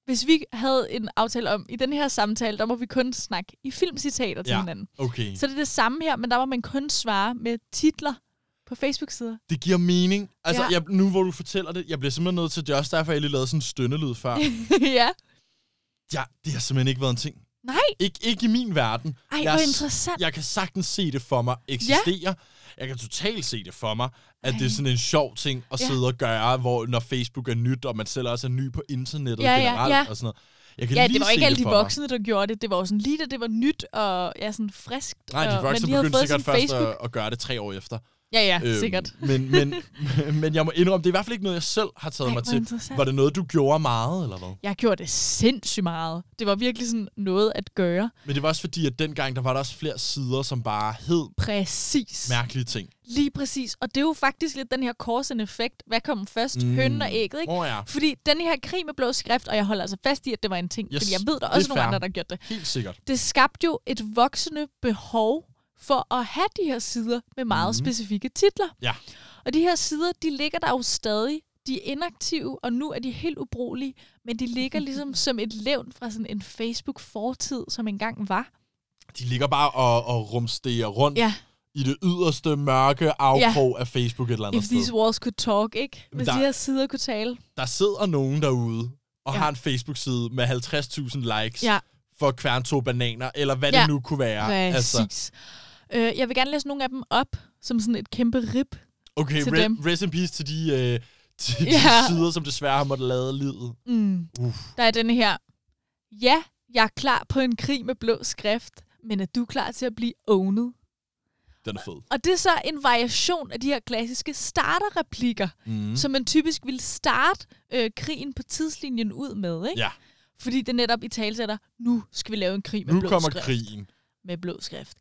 [SPEAKER 1] hvis vi havde en aftale om, i den her samtale, der må vi kun snakke i filmcitater til
[SPEAKER 2] Ja,
[SPEAKER 1] hinanden.
[SPEAKER 2] okay.
[SPEAKER 1] Så det er det samme her, men der må man kun svare med titler på Facebook-sider.
[SPEAKER 2] Det giver mening. Altså,
[SPEAKER 1] Ja.
[SPEAKER 2] jeg, nu hvor du fortæller det, jeg bliver simpelthen nødt til, det er også derfor, jeg lige lavede sådan en stønnelyd før.
[SPEAKER 1] ja.
[SPEAKER 2] ja, det har simpelthen ikke været en ting.
[SPEAKER 1] Nej.
[SPEAKER 2] Ik- ikke i min verden.
[SPEAKER 1] Ej,
[SPEAKER 2] jeg,
[SPEAKER 1] hvor interessant.
[SPEAKER 2] Jeg kan sagtens se det for mig eksistere. Ja. Jeg kan totalt se det for mig, at
[SPEAKER 1] Ej.
[SPEAKER 2] det er sådan en sjov ting at
[SPEAKER 1] Ja.
[SPEAKER 2] sidde og gøre, hvor når Facebook er nyt, og man selv også er ny på internettet
[SPEAKER 1] Ja, ja,
[SPEAKER 2] generelt
[SPEAKER 1] ja.
[SPEAKER 2] og sådan noget. Jeg kan
[SPEAKER 1] Ja,
[SPEAKER 2] lige
[SPEAKER 1] det var ikke alle de voksne, der gjorde det. Det var jo sådan lige da det var nyt og ja, sådan friskt.
[SPEAKER 2] Nej, de voksne begyndte sikkert først at, at gøre det tre år efter.
[SPEAKER 1] Ja, ja, sikkert.
[SPEAKER 2] Men, men, men jeg må indrømme, det er i hvert fald ikke noget, jeg selv har taget
[SPEAKER 1] Ej,
[SPEAKER 2] mig til. Var det noget, du gjorde meget, eller hvad?
[SPEAKER 1] Jeg gjorde det sindssygt meget. Det var virkelig sådan noget at gøre.
[SPEAKER 2] Men det var også fordi, at dengang, der var der også flere sider, som bare hed
[SPEAKER 1] Præcis.
[SPEAKER 2] mærkelige ting.
[SPEAKER 1] Lige præcis. Og det er jo faktisk lidt den her cause effekt. Hvad kom først?
[SPEAKER 2] Mm.
[SPEAKER 1] Hønnen og ægget, ikke?
[SPEAKER 2] Åh ja.
[SPEAKER 1] Fordi den her krig med blå skrift, og jeg holder altså fast i, at det var en ting,
[SPEAKER 2] Yes,
[SPEAKER 1] fordi jeg ved, der er også
[SPEAKER 2] er
[SPEAKER 1] nogle andre, der gjorde det.
[SPEAKER 2] Helt sikkert.
[SPEAKER 1] Det skabte jo et voksende behov for at have de her sider med meget mm. specifikke titler.
[SPEAKER 2] Ja.
[SPEAKER 1] Og de her sider, de ligger der jo stadig. De er inaktive, og nu er de helt ubrugelige, men de ligger ligesom som et levn fra sådan en Facebook-fortid, som engang var.
[SPEAKER 2] De ligger bare og, og rumsterer rundt
[SPEAKER 1] Ja.
[SPEAKER 2] i det yderste mørke afkrog af Facebook et eller andet
[SPEAKER 1] If these
[SPEAKER 2] sted.
[SPEAKER 1] walls could talk, ikke? Hvis
[SPEAKER 2] Der-
[SPEAKER 1] de her sider kunne tale.
[SPEAKER 2] Der sidder nogen derude og
[SPEAKER 1] Ja.
[SPEAKER 2] har en Facebook-side med 50.000 likes
[SPEAKER 1] Ja.
[SPEAKER 2] for kværn to bananer, eller hvad
[SPEAKER 1] Ja.
[SPEAKER 2] det nu kunne være. Altså,
[SPEAKER 1] Præcis. Øh, jeg vil gerne læse nogle af dem op, som sådan et kæmpe rip.
[SPEAKER 2] okay,
[SPEAKER 1] til
[SPEAKER 2] re-
[SPEAKER 1] dem.
[SPEAKER 2] rest in peace til de, øh, til de
[SPEAKER 1] Ja.
[SPEAKER 2] sider, som desværre har måttet lade livet.
[SPEAKER 1] Mm. Der er denne her. Ja, jeg er klar på en krig med blå skrift, men er du klar til at blive owned?
[SPEAKER 2] Den er fed.
[SPEAKER 1] Og det er så en variation af de her klassiske starterreplikker, Mm. som man typisk vil starte øh, krigen på tidslinjen ud med, ikke?
[SPEAKER 2] Ja,
[SPEAKER 1] Fordi det netop i talsætter, nu skal vi lave en krig med
[SPEAKER 2] nu
[SPEAKER 1] blå
[SPEAKER 2] kommer
[SPEAKER 1] skrift.
[SPEAKER 2] krigen.
[SPEAKER 1] Med blå skrift.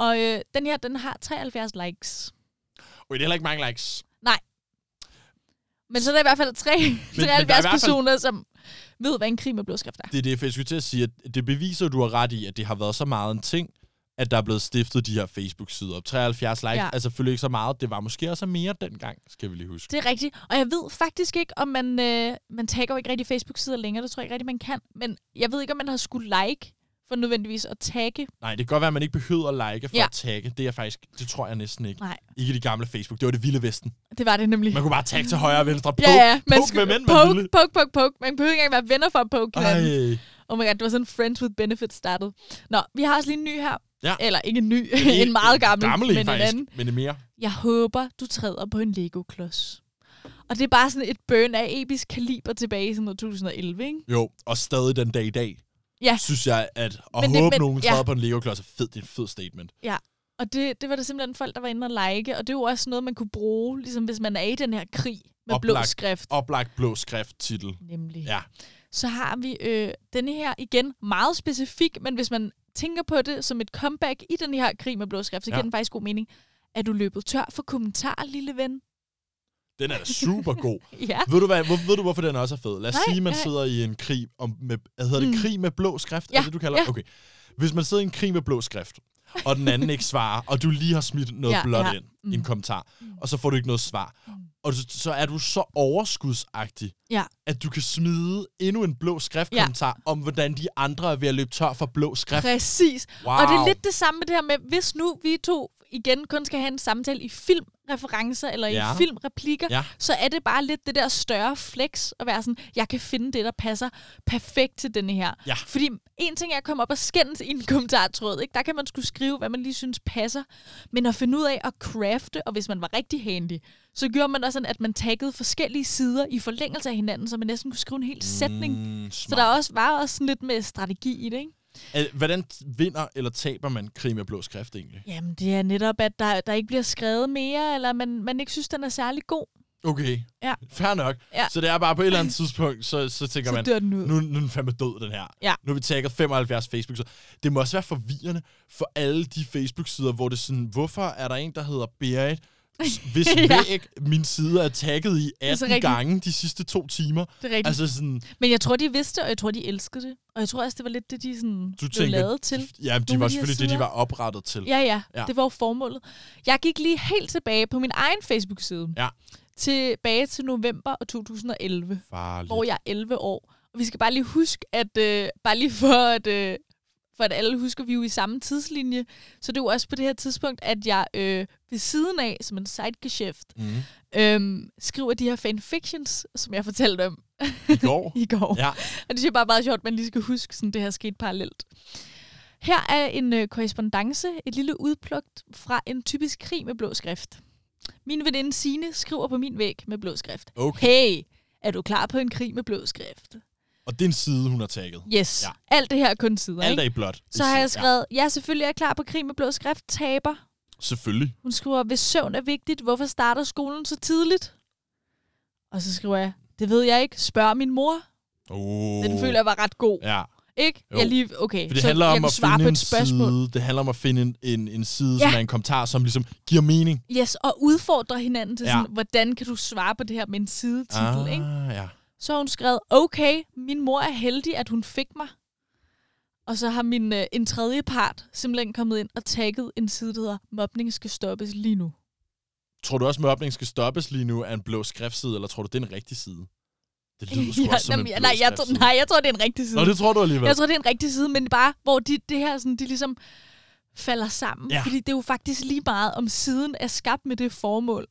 [SPEAKER 1] Og øh, den her, den har 73 likes.
[SPEAKER 2] Okay, det er heller ikke mange likes.
[SPEAKER 1] Men så er der i hvert fald tre,
[SPEAKER 2] der er i
[SPEAKER 1] 73
[SPEAKER 2] hvert fald-
[SPEAKER 1] personer, som ved, hvad en krig med blå skrift er.
[SPEAKER 2] Det er det, for jeg skulle til at sige, at det beviser, at du har ret i, at det har været så meget en ting, at der er blevet stiftet de her Facebook-sider. 73 likes
[SPEAKER 1] Ja.
[SPEAKER 2] er selvfølgelig ikke så meget. Det var måske også mere dengang, skal vi lige huske.
[SPEAKER 1] Det er rigtigt. Og jeg ved faktisk ikke, om man... Øh, man tagger jo ikke rigtig Facebook-sider længere. Det tror jeg ikke rigtig, man kan. Men jeg ved ikke, om man har skulle like for nødvendigvis at tagge.
[SPEAKER 2] Nej, det kan godt være, at man ikke behøver at like for
[SPEAKER 1] Ja.
[SPEAKER 2] at tagge. Det er faktisk, det tror jeg næsten ikke.
[SPEAKER 1] Nej,
[SPEAKER 2] Ikke de gamle Facebook. Det var det vilde vesten.
[SPEAKER 1] det var det nemlig.
[SPEAKER 2] Man kunne bare tagge til højre og venstre. Poke,
[SPEAKER 1] ja, ja.
[SPEAKER 2] poke
[SPEAKER 1] skulle-
[SPEAKER 2] hvem end man
[SPEAKER 1] poke,
[SPEAKER 2] ville.
[SPEAKER 1] poke, poke, poke. Man behøver ikke engang være venner for at poke hinanden. Oh my god, det var sådan Friends with Benefits startede. Nå, vi har også lige en ny her.
[SPEAKER 2] Ja.
[SPEAKER 1] Eller ikke en ny, en meget gammel,
[SPEAKER 2] gammel
[SPEAKER 1] men
[SPEAKER 2] en,
[SPEAKER 1] en
[SPEAKER 2] faktisk,
[SPEAKER 1] anden.
[SPEAKER 2] Men det er mere.
[SPEAKER 1] Jeg håber, du træder på en Lego-klods. Og det er bare sådan et burn af episk kaliber tilbage i sådan noget 2011, ikke?
[SPEAKER 2] Jo, og stadig den dag i dag,
[SPEAKER 1] Ja,
[SPEAKER 2] synes jeg, at at
[SPEAKER 1] Men
[SPEAKER 2] håbe,
[SPEAKER 1] men-
[SPEAKER 2] nogen
[SPEAKER 1] ja.
[SPEAKER 2] træder på en Lego-klods er fed. Det er en fed statement.
[SPEAKER 1] ja. Og det, det var der simpelthen folk, der var inde og like, og det er jo også noget, man kunne bruge, ligesom hvis man er i den her krig med blå
[SPEAKER 2] Oplagt.
[SPEAKER 1] skrift.
[SPEAKER 2] Oplagt blå skrift-titel.
[SPEAKER 1] Nemlig.
[SPEAKER 2] Ja.
[SPEAKER 1] Så har vi øh, denne her igen meget specifik, men hvis man tænker på det som et comeback i den her krig med blå skrift, så
[SPEAKER 2] Ja.
[SPEAKER 1] giver den faktisk god mening. Er du løbet tør for kommentarer, lille ven?
[SPEAKER 2] Den er da super god.
[SPEAKER 1] Ja.
[SPEAKER 2] Ved du, hvad, hvor, ved du, hvorfor den også er fed? Lad os
[SPEAKER 1] Nej,
[SPEAKER 2] sige, at man
[SPEAKER 1] nej.
[SPEAKER 2] sidder i en krig om, med, hvad hedder det,
[SPEAKER 1] Mm.
[SPEAKER 2] krig med blå skrift?
[SPEAKER 1] Ja,
[SPEAKER 2] Er det, du kalder
[SPEAKER 1] ja.
[SPEAKER 2] Okay. Hvis man sidder i en krig med blå skrift, og den anden ikke svarer, og du lige har smidt noget
[SPEAKER 1] Ja,
[SPEAKER 2] blåt
[SPEAKER 1] ja.
[SPEAKER 2] ind
[SPEAKER 1] Mm.
[SPEAKER 2] i en kommentar, og så får du ikke noget svar, og så, så er du så overskudsagtig,
[SPEAKER 1] Ja.
[SPEAKER 2] at du kan smide endnu en blå skriftkommentar om, hvordan de andre er ved at løbe tør for blå skrift.
[SPEAKER 1] Præcis.
[SPEAKER 2] Wow.
[SPEAKER 1] Og det er lidt det samme med det her med, hvis nu vi to igen kun skal have en samtale i filmreferencer eller
[SPEAKER 2] Ja.
[SPEAKER 1] i filmreplikker,
[SPEAKER 2] Ja.
[SPEAKER 1] så er det bare lidt det der større flex at være sådan, jeg kan finde det, der passer perfekt til denne her.
[SPEAKER 2] Ja.
[SPEAKER 1] Fordi en ting er at komme op og skændes i en kommentartråd, ikke? der kan man skulle skrive, hvad man lige synes passer, men at finde ud af at crafte, og hvis man var rigtig handy, så gjorde man også sådan, at man taggede forskellige sider i forlængelse af hinanden, så man næsten kunne skrive en hel sætning.
[SPEAKER 2] Mm,
[SPEAKER 1] Så der også, var også sådan lidt med strategi i det, ikke?
[SPEAKER 2] Hvordan vinder eller taber man krig med blå skrift egentlig?
[SPEAKER 1] Jamen, det er netop, at der, der ikke bliver skrevet mere, eller man, man ikke synes, den er særlig god.
[SPEAKER 2] Okay,
[SPEAKER 1] Ja.
[SPEAKER 2] fair nok.
[SPEAKER 1] Ja.
[SPEAKER 2] Så det er bare på et eller andet tidspunkt, så, så tænker
[SPEAKER 1] Så
[SPEAKER 2] man,
[SPEAKER 1] den ud.
[SPEAKER 2] nu, nu er den fandme død, den her.
[SPEAKER 1] Ja.
[SPEAKER 2] Nu har vi tagget 75 Facebook. Så det må også være forvirrende for alle de Facebook-sider, hvor det er sådan, hvorfor er der en, der hedder Berit, hvis
[SPEAKER 1] Ja.
[SPEAKER 2] væg min side er tagget i
[SPEAKER 1] er så
[SPEAKER 2] 18
[SPEAKER 1] rigtigt.
[SPEAKER 2] gange de sidste to timer.
[SPEAKER 1] Det er rigtigt.
[SPEAKER 2] Altså sådan,
[SPEAKER 1] Men jeg tror, de vidste, og jeg tror, de elskede det. Og jeg tror også, det var lidt det, de sådan
[SPEAKER 2] du
[SPEAKER 1] blev lavet til.
[SPEAKER 2] ja, de
[SPEAKER 1] Nogle
[SPEAKER 2] var
[SPEAKER 1] de
[SPEAKER 2] selvfølgelig det, de var oprettet til.
[SPEAKER 1] Ja, ja,
[SPEAKER 2] Ja.
[SPEAKER 1] Det var jo formålet. Jeg gik lige helt tilbage på min egen Facebook-side.
[SPEAKER 2] Ja.
[SPEAKER 1] Tilbage til november 2011,
[SPEAKER 2] Farligt.
[SPEAKER 1] hvor jeg er 11 år. Og vi skal bare lige huske, at øh, bare lige for at, øh, for at alle husker, vi er jo i samme tidslinje. Så det er jo også på det her tidspunkt, at jeg øh, ved siden af, som en sidegeschæft,
[SPEAKER 2] Mm.
[SPEAKER 1] øhm, skriver de her fanfictions, som jeg fortalte om
[SPEAKER 2] I går.
[SPEAKER 1] i går.
[SPEAKER 2] Ja.
[SPEAKER 1] Og det synes jeg bare er meget sjovt, at man lige skal huske, sådan det her skete parallelt. Her er en øh, korrespondence, et lille udplugt fra en typisk krig med blå skrift. Min veninde Signe skriver på min væg med blå skrift.
[SPEAKER 2] Okay.
[SPEAKER 1] Hey, er du klar på en krig med blå skrift?
[SPEAKER 2] Og det er en side, hun har tagget.
[SPEAKER 1] Yes.
[SPEAKER 2] Ja.
[SPEAKER 1] Alt det her er kun sider,
[SPEAKER 2] Alt
[SPEAKER 1] ikke?
[SPEAKER 2] er i blåt.
[SPEAKER 1] Så har jeg skrevet, ja. selvfølgelig er jeg klar på krig med blå skrift. Taber.
[SPEAKER 2] Selvfølgelig.
[SPEAKER 1] Hun skriver, hvis søvn er vigtigt, hvorfor starter skolen så tidligt? Og så skriver jeg, det ved jeg ikke. Spørg min mor.
[SPEAKER 2] Oh.
[SPEAKER 1] Den føler jeg var ret god.
[SPEAKER 2] Ja.
[SPEAKER 1] Ikke?
[SPEAKER 2] Jo.
[SPEAKER 1] Jeg lige, okay,
[SPEAKER 2] For det
[SPEAKER 1] så
[SPEAKER 2] handler om at
[SPEAKER 1] svare
[SPEAKER 2] finde
[SPEAKER 1] på
[SPEAKER 2] en
[SPEAKER 1] et spørgsmål.
[SPEAKER 2] side. Det handler om at finde en, en, en side,
[SPEAKER 1] Ja.
[SPEAKER 2] som er en kommentar, som ligesom giver mening.
[SPEAKER 1] Yes, og udfordre hinanden til
[SPEAKER 2] Ja.
[SPEAKER 1] sådan, hvordan kan du svare på det her med en sidetitel,
[SPEAKER 2] ah,
[SPEAKER 1] ikke?
[SPEAKER 2] ja.
[SPEAKER 1] Så har hun skrevet, okay, min mor er heldig, at hun fik mig. Og så har min øh, en tredje part simpelthen kommet ind og tagget en side, der hedder, mobning skal stoppes lige nu.
[SPEAKER 2] Tror du også, mobning skal stoppes lige nu af en blå skriftside, eller tror du, det er en rigtig side? Det lyder sgu
[SPEAKER 1] Ja,
[SPEAKER 2] også som
[SPEAKER 1] jamen,
[SPEAKER 2] en
[SPEAKER 1] ja,
[SPEAKER 2] blå
[SPEAKER 1] nej, jeg tror, nej, jeg tror, det er en rigtig side.
[SPEAKER 2] Nå, det tror du alligevel.
[SPEAKER 1] Jeg tror, det er en rigtig side, men bare, hvor de, det her sådan, de ligesom falder sammen.
[SPEAKER 2] Ja.
[SPEAKER 1] Fordi det er jo faktisk lige meget, om siden er skabt med det formål.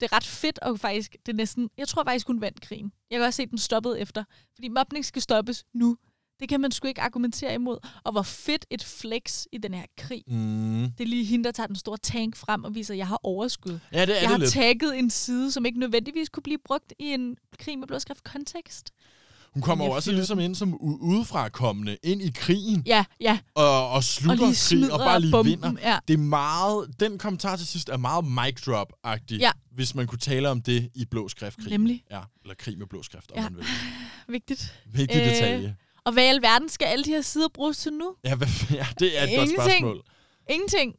[SPEAKER 1] Det er ret fedt, og faktisk, det er næsten, jeg tror faktisk, hun vandt krigen. Jeg kan også se, at den stoppede efter. Fordi mobning skal stoppes nu. Det kan man sgu ikke argumentere imod. Og hvor fedt et flex i den her krig.
[SPEAKER 2] Mm.
[SPEAKER 1] Det er lige hende, der tager den store tank frem og viser, at jeg har overskud.
[SPEAKER 2] Ja, det er
[SPEAKER 1] jeg
[SPEAKER 2] det
[SPEAKER 1] har
[SPEAKER 2] lidt.
[SPEAKER 1] tagget en side, som ikke nødvendigvis kunne blive brugt i en krig med blodskrift kontekst.
[SPEAKER 2] Hun kommer jo også ligesom ind som udefra kommende ind i krigen.
[SPEAKER 1] Ja, ja.
[SPEAKER 2] Og, og slutter
[SPEAKER 1] Og
[SPEAKER 2] krigen og bare lige
[SPEAKER 1] bomben,
[SPEAKER 2] vinder.
[SPEAKER 1] ja.
[SPEAKER 2] Det er meget, den kommentar til sidst er meget mic drop-agtig,
[SPEAKER 1] Ja.
[SPEAKER 2] hvis man kunne tale om det i blå skriftkrig.
[SPEAKER 1] Nemlig.
[SPEAKER 2] Ja, eller krig med blå skrift, om
[SPEAKER 1] Ja.
[SPEAKER 2] man vil.
[SPEAKER 1] Vigtigt.
[SPEAKER 2] Vigtig detalje.
[SPEAKER 1] Og hvad i alverden skal alle de her sider bruges til nu?
[SPEAKER 2] Ja, hvad, ja, det er et godt
[SPEAKER 1] Ingenting.
[SPEAKER 2] spørgsmål.
[SPEAKER 1] Ingenting.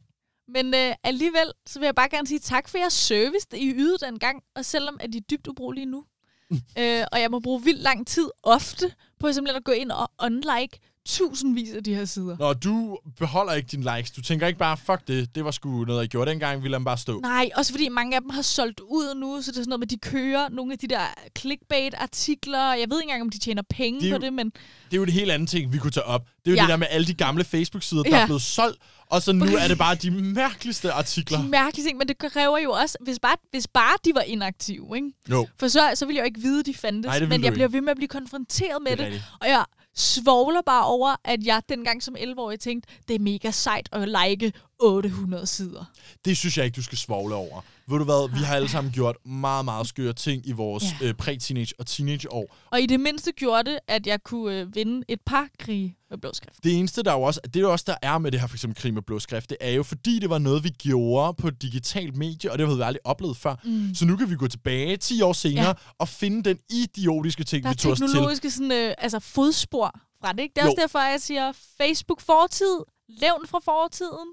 [SPEAKER 1] Men øh, alligevel, så vil jeg bare gerne sige tak for jeres service, I ydede dengang, og selvom at de er dybt ubrugelige nu øh, og jeg må bruge vildt lang tid, ofte, på simpelthen at gå ind og unlike tusindvis af de her sider.
[SPEAKER 2] Når du beholder ikke dine likes, du tænker ikke bare, fuck det, det var sgu noget, jeg gjorde dengang, vi lader dem bare stå.
[SPEAKER 1] Nej, også fordi mange af dem har solgt ud nu, så det er sådan noget med, at de kører nogle af de der clickbait-artikler. Jeg ved ikke engang, om de tjener penge
[SPEAKER 2] Det er
[SPEAKER 1] på
[SPEAKER 2] jo-
[SPEAKER 1] det, men
[SPEAKER 2] Det er jo et helt andet ting, vi kunne tage op. Det er jo
[SPEAKER 1] Ja.
[SPEAKER 2] det der med alle de gamle Facebook-sider, der
[SPEAKER 1] Ja.
[SPEAKER 2] er blevet solgt, og så nu er det bare de mærkeligste artikler.
[SPEAKER 1] de mærkelige ting, men det kræver jo også, hvis bare, hvis bare de var inaktive, ikke?
[SPEAKER 2] Jo.
[SPEAKER 1] For så, så ville jeg jo ikke vide, de fandtes.
[SPEAKER 2] Nej, det ville
[SPEAKER 1] men jeg bliver ved med at blive konfronteret med
[SPEAKER 2] Det
[SPEAKER 1] det. Og jeg svogler bare over, at jeg dengang som 11-årig tænkte, det er mega sejt at like 800 sider.
[SPEAKER 2] Det synes jeg ikke, du skal svogle over. Ved du hvad, vi har alle sammen gjort meget, meget skøre ting i vores
[SPEAKER 1] Ja.
[SPEAKER 2] øh, præ-teenage og teenageår.
[SPEAKER 1] Og i det mindste gjorde det, at jeg kunne øh, vinde et par krige med blå skrift.
[SPEAKER 2] Det eneste, der er jo også, det er også, der er med det her for eksempel krig med blå skrift, det er jo fordi, det var noget, vi gjorde på et digitalt medie, og det har vi aldrig oplevet før.
[SPEAKER 1] Mm.
[SPEAKER 2] Så nu kan vi gå tilbage 10 år senere
[SPEAKER 1] Ja.
[SPEAKER 2] og finde den idiotiske ting,
[SPEAKER 1] Der er
[SPEAKER 2] vi tog os til.
[SPEAKER 1] teknologiske sådan, øh, altså fodspor fra det. Ikke? Det er
[SPEAKER 2] Jo.
[SPEAKER 1] også derfor, jeg siger Facebook fortid, levn fra fortiden.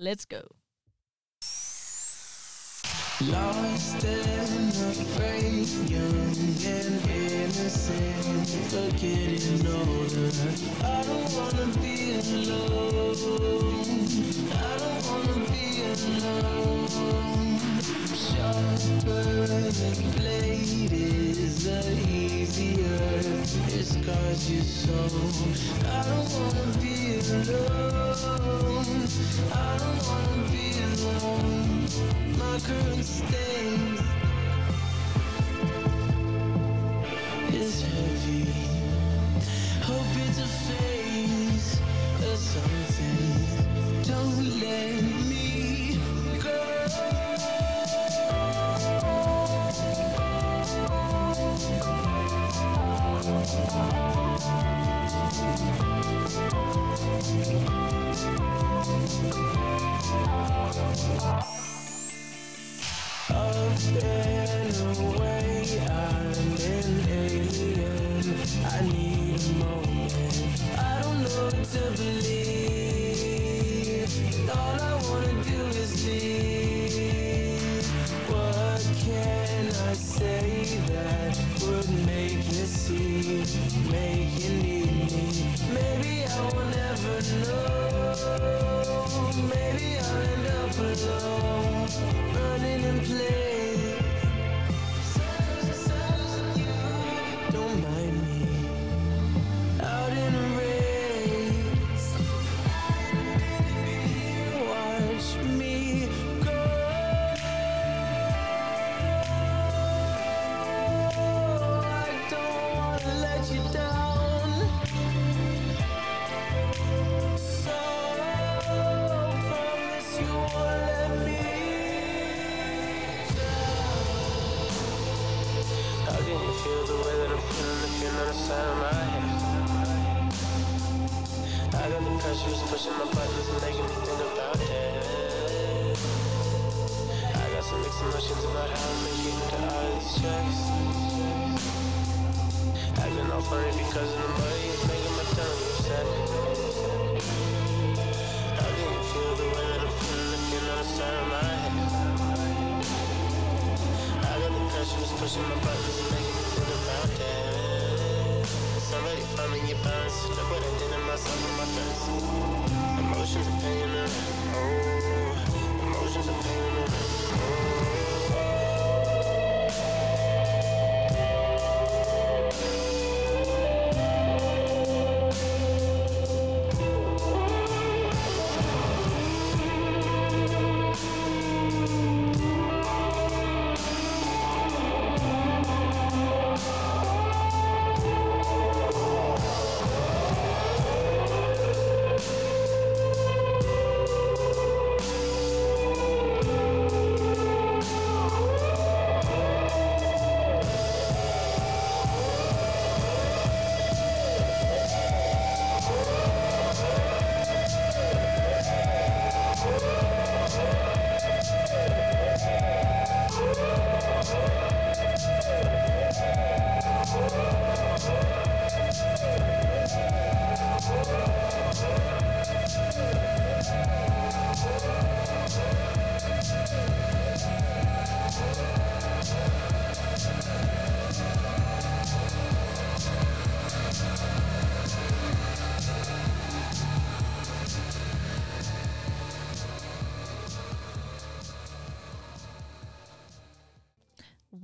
[SPEAKER 1] Let's go.
[SPEAKER 4] Lost and afraid, young and innocent, forgetting older. I don't wanna be alone. I don't wanna be alone. Sharper than blade is the easier. It scars you so. I don't wanna be alone. I don't wanna be alone. My current state is heavy. Hope it's a phase or something. Don't let me go. Up pushing my buttons and making me feel about that. Somebody find me your balance. Look what I did to myself and my friends. Emotions are paying the rent. Oh, emotions are paying the rent.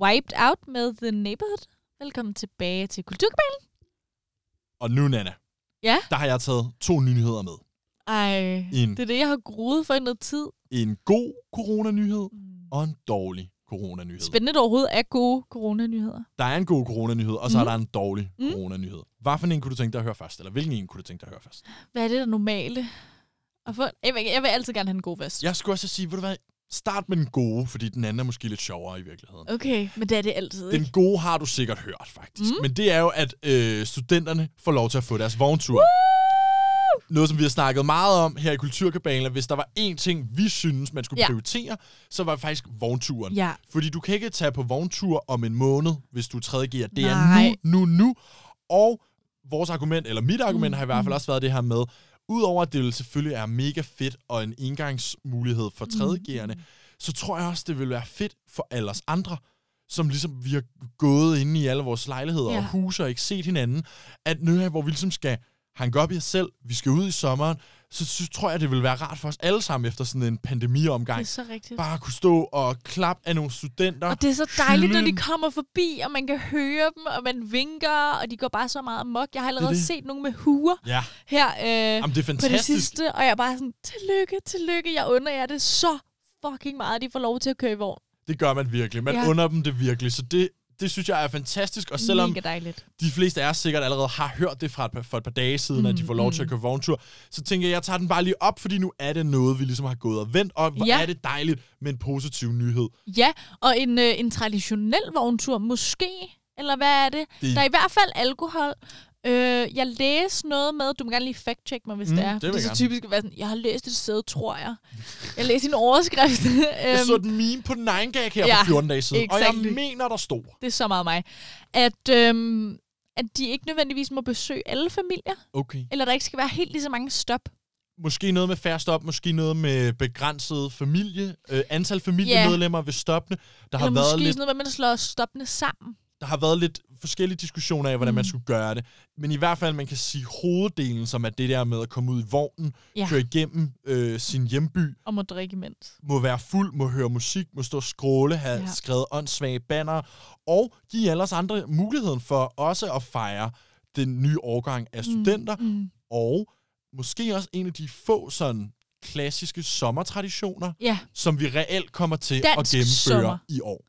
[SPEAKER 1] Wiped Out med The Neighborhood. Velkommen tilbage til Kulturkabalen.
[SPEAKER 2] Og nu, Nana,
[SPEAKER 1] Ja.
[SPEAKER 2] der har jeg taget to nyheder med.
[SPEAKER 1] Ej,
[SPEAKER 2] En,
[SPEAKER 1] det er det, jeg har gruet for i noget tid.
[SPEAKER 2] en god coronanyhed og en dårlig coronanyhed.
[SPEAKER 1] Spændende, der overhovedet er gode coronanyheder.
[SPEAKER 2] Der er en god coronanyhed, og så
[SPEAKER 1] Mm.
[SPEAKER 2] er der en dårlig
[SPEAKER 1] Mm.
[SPEAKER 2] coronanyhed. Hvad for en kunne du tænke dig at høre først? Eller hvilken en kunne du tænke dig at høre først?
[SPEAKER 1] Hvad er det, der normale? At få, jeg, vil, jeg vil altid gerne have en god fest.
[SPEAKER 2] Jeg skulle også sige, ved du hvad, start med den gode, fordi den anden er måske lidt sjovere i virkeligheden.
[SPEAKER 1] Okay, men det er det altid,
[SPEAKER 2] Den
[SPEAKER 1] ikke?
[SPEAKER 2] gode har du sikkert hørt, faktisk.
[SPEAKER 1] Mm.
[SPEAKER 2] Men det er jo, at øh, studenterne får lov til at få deres vogntur. Noget, som vi har snakket meget om her i Kulturkabalen, hvis der var én ting, vi synes, man skulle
[SPEAKER 1] Ja.
[SPEAKER 2] prioritere, så var det faktisk vognturen.
[SPEAKER 1] Ja.
[SPEAKER 2] Fordi du kan ikke tage på vogntur om en måned, hvis du er 3. gear. Det
[SPEAKER 1] Nej.
[SPEAKER 2] er nu, nu, nu. Og vores argument, eller mit argument,
[SPEAKER 1] Mm,
[SPEAKER 2] har i hvert fald
[SPEAKER 1] mm.
[SPEAKER 2] også været det her med, udover at det selvfølgelig er mega fedt og en indgangsmulighed for 3.
[SPEAKER 1] Mm.
[SPEAKER 2] så tror jeg også, det vil være fedt for alle os andre, som ligesom vi har gået inde i alle vores lejligheder
[SPEAKER 1] Ja.
[SPEAKER 2] og huse og ikke set hinanden, at nu her, hvor vi ligesom skal hanke op i os selv, vi skal ud i sommeren, så, så tror jeg, det vil være rart for os alle sammen efter sådan en
[SPEAKER 1] Det
[SPEAKER 2] pandemiomgang.
[SPEAKER 1] er så rigtigt.
[SPEAKER 2] Bare at kunne stå og klappe af nogle studenter.
[SPEAKER 1] Og det er så dejligt, når de kommer forbi, og man kan høre dem, og man vinker, og de går bare så meget amok. Jeg har allerede
[SPEAKER 2] det.
[SPEAKER 1] set nogle med huer
[SPEAKER 2] Ja,
[SPEAKER 1] her øh,
[SPEAKER 2] Jamen, det er
[SPEAKER 1] på det
[SPEAKER 2] fantastisk.
[SPEAKER 1] sidste, og jeg er bare sådan, tillykke, tillykke, jeg under jer det så fucking meget, at de får lov til at køre i vogn.
[SPEAKER 2] det gør man virkelig. Man
[SPEAKER 1] ja.
[SPEAKER 2] under dem det virkelig. Så det, det synes jeg er fantastisk. Og selvom
[SPEAKER 1] Mega dejligt.
[SPEAKER 2] de fleste af os sikkert allerede har hørt det fra et, par- for et par dage siden, mm, at de får lov til at køre vogntur, så tænker jeg, jeg tager den bare lige op, fordi nu er det noget, vi ligesom har gået og vendt, og hvor
[SPEAKER 1] Ja.
[SPEAKER 2] er det dejligt med en positiv nyhed.
[SPEAKER 1] Ja, og en, øh, en traditionel vogntur måske, eller hvad er det? Det- Der er i hvert fald alkohol. Øh, jeg læste noget med, du må gerne lige fact-check mig, hvis
[SPEAKER 2] Mm,
[SPEAKER 1] det er.
[SPEAKER 2] det
[SPEAKER 1] det er så
[SPEAKER 2] gerne.
[SPEAKER 1] typisk at være sådan, jeg har læst et sted, tror jeg. Jeg læste en overskrift.
[SPEAKER 2] Jeg så
[SPEAKER 1] Øhm,
[SPEAKER 2] den meme på 9gag her
[SPEAKER 1] ja,
[SPEAKER 2] for 14 dage siden, og
[SPEAKER 1] exactly.
[SPEAKER 2] jeg mener, der stod.
[SPEAKER 1] det er så meget mig. At, øhm, at de ikke nødvendigvis må besøge alle familier,
[SPEAKER 2] Okay.
[SPEAKER 1] eller der ikke skal være helt lige så mange stop.
[SPEAKER 2] Måske noget med færre stop, måske noget med begrænset familie, øh, antal familiemedlemmer ved stoppene. Der har,
[SPEAKER 1] eller
[SPEAKER 2] været
[SPEAKER 1] måske
[SPEAKER 2] lidt,
[SPEAKER 1] sådan noget, med, at man slår stoppene sammen.
[SPEAKER 2] der har været lidt forskellige diskussioner af, hvordan mm.
[SPEAKER 1] Mm.
[SPEAKER 2] man skulle gøre det. Men i hvert fald, man kan sige hoveddelen, som er det der med at komme ud i vognen,
[SPEAKER 1] Ja.
[SPEAKER 2] køre igennem øh, sin hjemby,
[SPEAKER 1] Og må drikke imens.
[SPEAKER 2] må være fuld, må høre musik, må stå og skråle, have
[SPEAKER 1] Ja.
[SPEAKER 2] ja. skrevet åndssvage banner, og give alle os andre muligheden for også at fejre den nye årgang af studenter, mm.
[SPEAKER 1] Mm.
[SPEAKER 2] og måske også en af de få sådan klassiske sommertraditioner,
[SPEAKER 1] Ja,
[SPEAKER 2] som vi reelt kommer til
[SPEAKER 1] Dansk
[SPEAKER 2] at gennemføre
[SPEAKER 1] sommer.
[SPEAKER 2] i år.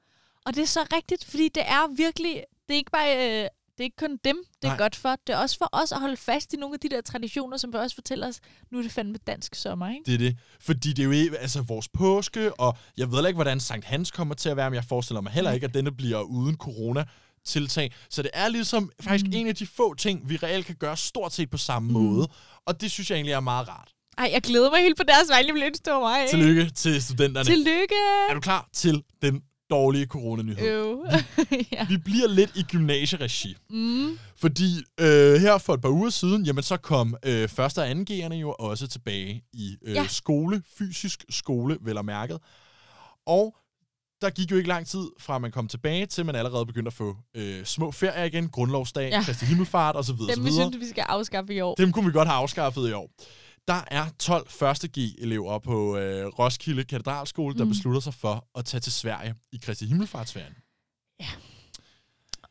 [SPEAKER 1] Og det er så rigtigt, fordi det er virkelig, det er ikke bare, øh, det er ikke kun dem, det er
[SPEAKER 2] Nej.
[SPEAKER 1] godt for. Det er også for os at holde fast i nogle af de der traditioner, som vil også fortælle os, nu er det fandme dansk sommer, ikke?
[SPEAKER 2] Det er det. Fordi det er jo altså vores påske, og jeg ved ikke, hvordan Sankt Hans kommer til at være, men jeg forestiller mig heller ikke, at denne bliver uden corona tiltag. Så det er ligesom faktisk mm. en af de få ting, vi reelt kan gøre stort set på samme mm. måde. Og det synes jeg egentlig er meget rart.
[SPEAKER 1] Ej, jeg glæder mig helt på deres ønske, det var mig. ikke?
[SPEAKER 2] Tillykke til studenterne.
[SPEAKER 1] Tillykke!
[SPEAKER 2] Er du klar til den dårlige coronanyhed.
[SPEAKER 1] Øv. ja.
[SPEAKER 2] Vi bliver lidt i gymnasieregi.
[SPEAKER 1] Mm.
[SPEAKER 2] Fordi øh, her for et par uger siden, jamen så kom øh, første og anden G'erne jo også tilbage i øh,
[SPEAKER 1] Ja.
[SPEAKER 2] skole, fysisk skole, vel og mærket. Og der gik jo ikke lang tid fra man kom tilbage, til man allerede begyndte at få øh, små ferier igen, grundlovsdag,
[SPEAKER 1] ja.
[SPEAKER 2] Kristi Himmelfart osv.
[SPEAKER 1] Dem,
[SPEAKER 2] osv.
[SPEAKER 1] vi synes, vi skal afskaffe i år.
[SPEAKER 2] Dem kunne vi godt have afskaffet i år. Der er 12 første G-elever på øh, Roskilde Katedralskole, der
[SPEAKER 1] Mm.
[SPEAKER 2] beslutter sig for at tage til Sverige i Kristi Himmelfartsferien.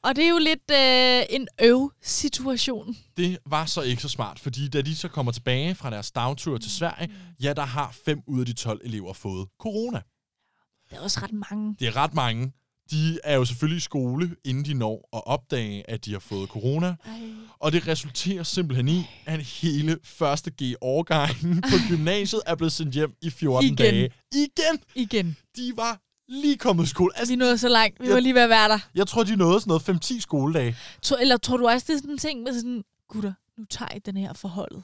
[SPEAKER 1] Og det er jo lidt øh, en øv-situation.
[SPEAKER 2] Det var så ikke så smart, fordi da de så kommer tilbage fra deres dagtur til Sverige, ja, der har 5 ud af de 12 elever fået corona.
[SPEAKER 1] Det er også ret mange.
[SPEAKER 2] Det er ret mange. De er jo selvfølgelig i skole, inden de når at opdage, at de har fået corona.
[SPEAKER 1] Ej.
[SPEAKER 2] Og det resulterer simpelthen i, at hele første G-årgangen på gymnasiet er blevet sendt hjem i 14
[SPEAKER 1] Igen.
[SPEAKER 2] dage. Igen!
[SPEAKER 1] Igen.
[SPEAKER 2] De var lige kommet i skole. Altså,
[SPEAKER 1] Vi nåede så langt. Vi
[SPEAKER 2] Jeg-
[SPEAKER 1] var lige ved at være der.
[SPEAKER 2] jeg tror, de nåede sådan noget 5-10 skoledage.
[SPEAKER 1] Tror, eller tror du også, det er sådan en ting med sådan, gutter, nu tager I den her forholdet.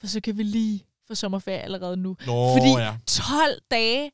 [SPEAKER 1] For så kan vi lige få sommerferie allerede nu.
[SPEAKER 2] Nå,
[SPEAKER 1] Fordi
[SPEAKER 2] ja.
[SPEAKER 1] 12 dage,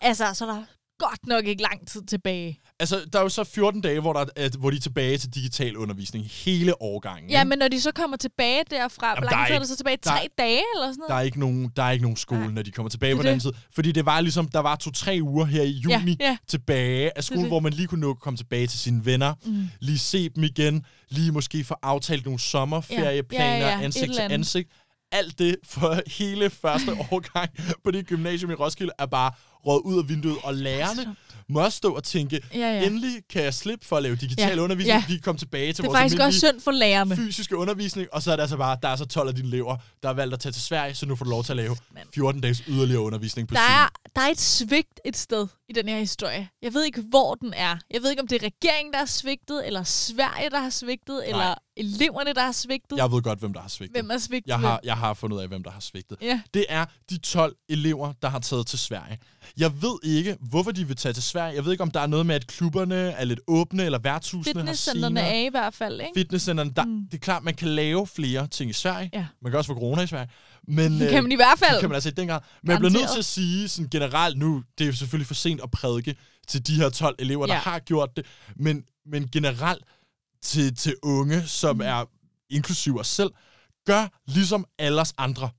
[SPEAKER 1] altså, så er der godt nok ikke lang tid tilbage.
[SPEAKER 2] Altså, der er jo så 14 dage, hvor, der, er, hvor de er tilbage til digital undervisning hele årgangen.
[SPEAKER 1] Ja,
[SPEAKER 2] ikke?
[SPEAKER 1] men når de så kommer tilbage derfra, hvor
[SPEAKER 2] Jamen, der
[SPEAKER 1] lang
[SPEAKER 2] er
[SPEAKER 1] tid er det så tilbage?
[SPEAKER 2] der er-
[SPEAKER 1] Tre dage eller sådan noget?
[SPEAKER 2] Der er ikke nogen, der er ikke nogen skole,
[SPEAKER 1] Nej.
[SPEAKER 2] når de kommer tilbage
[SPEAKER 1] Det
[SPEAKER 2] på den anden side. Fordi det var ligesom, der var to-tre uger her i
[SPEAKER 1] Ja,
[SPEAKER 2] juni
[SPEAKER 1] ja.
[SPEAKER 2] tilbage af skole,
[SPEAKER 1] det.
[SPEAKER 2] hvor man lige kunne nå at komme tilbage til sine venner,
[SPEAKER 1] Mm.
[SPEAKER 2] lige se dem igen, lige måske få aftalt nogle sommerferieplaner,
[SPEAKER 1] Ja, ja, ja,
[SPEAKER 2] ansigt til ansigt. Alt det for hele første årgang på det gymnasium i Roskilde er bare råd ud af vinduet, og lærerne må stå og tænke,
[SPEAKER 1] Ja, ja.
[SPEAKER 2] endelig kan jeg slippe for at lave digital
[SPEAKER 1] Ja,
[SPEAKER 2] undervisning,
[SPEAKER 1] ja.
[SPEAKER 2] de kan komme tilbage til
[SPEAKER 1] Det
[SPEAKER 2] vores
[SPEAKER 1] faktisk også synd for lærerne.
[SPEAKER 2] fysiske undervisning, og så er det altså bare, der er så 12 af dine elever, der har valgt at tage til Sverige, så nu får du lov til at lave 14 dages yderligere undervisning på
[SPEAKER 1] Der er, der er et svigt et sted i den her historie. Jeg ved ikke, hvor den er. Jeg ved ikke, om det er regeringen, der har svigtet, eller Sverige, der har svigtet, Nej. eller eleverne, der har svigtet.
[SPEAKER 2] Jeg ved godt, hvem der har svigtet.
[SPEAKER 1] Hvem har svigtet
[SPEAKER 2] Jeg har, jeg har fundet ud af, hvem der har svigtet.
[SPEAKER 1] Ja.
[SPEAKER 2] Det er de 12 elever, der har taget til Sverige. Jeg ved ikke, hvorfor de vil tage til Sverige. Jeg ved ikke, om der er noget med, at klubberne er lidt åbne, eller værtshusene har
[SPEAKER 1] Fitnesscenterne
[SPEAKER 2] scener.
[SPEAKER 1] er i hvert fald, ikke?
[SPEAKER 2] Fitnesscenterne, der, mm. det er klart, man kan lave flere ting i Sverige.
[SPEAKER 1] Ja.
[SPEAKER 2] Man kan også få corona i Sverige. Men,
[SPEAKER 1] Det kan man i hvert fald.
[SPEAKER 2] Det kan man altså i den grad. Men jeg bliver nødt
[SPEAKER 1] Garanteret.
[SPEAKER 2] til at sige sådan generelt nu, det er jo selvfølgelig for sent at prædike til de her 12 elever, der
[SPEAKER 1] Ja.
[SPEAKER 2] har gjort det. Men, men generelt til, til unge, som mm. er inklusiv os selv, gør ligesom alle os andre.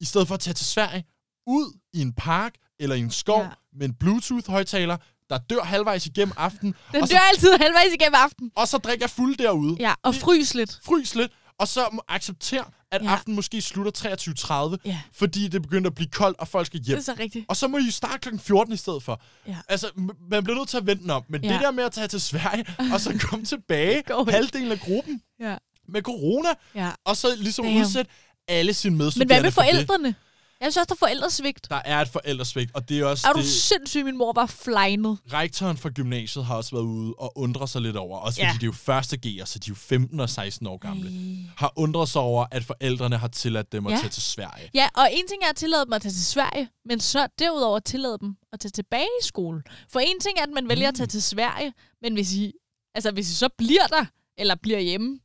[SPEAKER 2] I stedet for at tage til Sverige, ud i en park eller i en skov
[SPEAKER 1] Ja.
[SPEAKER 2] med en Bluetooth-højtaler, der dør halvvejs igennem aftenen,
[SPEAKER 1] Den
[SPEAKER 2] og,
[SPEAKER 1] dør
[SPEAKER 2] så,
[SPEAKER 1] altid halvvejs igennem aften.
[SPEAKER 2] og så drikker jeg fuld derude.
[SPEAKER 1] Ja, og frys lidt.
[SPEAKER 2] Frys lidt, og så acceptere, at
[SPEAKER 1] Ja.
[SPEAKER 2] aftenen måske slutter 23.30,
[SPEAKER 1] Ja.
[SPEAKER 2] fordi det begynder at blive koldt, og folk skal
[SPEAKER 1] Det
[SPEAKER 2] hjem.
[SPEAKER 1] er så rigtigt.
[SPEAKER 2] Og så må I starte kl. 14 i stedet for.
[SPEAKER 1] Ja.
[SPEAKER 2] Altså, man bliver nødt til at vente den om. Men
[SPEAKER 1] Ja.
[SPEAKER 2] det der med at tage til Sverige, og så komme tilbage, halvdelen af gruppen
[SPEAKER 1] Ja.
[SPEAKER 2] med corona,
[SPEAKER 1] ja.
[SPEAKER 2] og så ligesom
[SPEAKER 1] Damn.
[SPEAKER 2] udsætte alle sine
[SPEAKER 1] Men
[SPEAKER 2] medstuderende
[SPEAKER 1] hvad med
[SPEAKER 2] for det.
[SPEAKER 1] Jeg synes også, der er forældresvigt.
[SPEAKER 2] Der er et forældresvigt, og det er også
[SPEAKER 1] Er du
[SPEAKER 2] det,
[SPEAKER 1] sindssyg, min mor var flegnet.
[SPEAKER 2] rektoren for gymnasiet har også været ude og undret sig lidt over, også
[SPEAKER 1] Ja.
[SPEAKER 2] fordi det er jo første G'er, så de er jo 15 og 16 år gamle, har undret sig over, at forældrene har tilladt dem at
[SPEAKER 1] Ja.
[SPEAKER 2] tage til Sverige.
[SPEAKER 1] Ja, og en ting er at tillade dem at tage til Sverige, men så derudover tillade dem at tage tilbage i skole. For en ting er, at man vælger at tage til Sverige, men hvis I, altså hvis I så bliver der, eller bliver hjemme,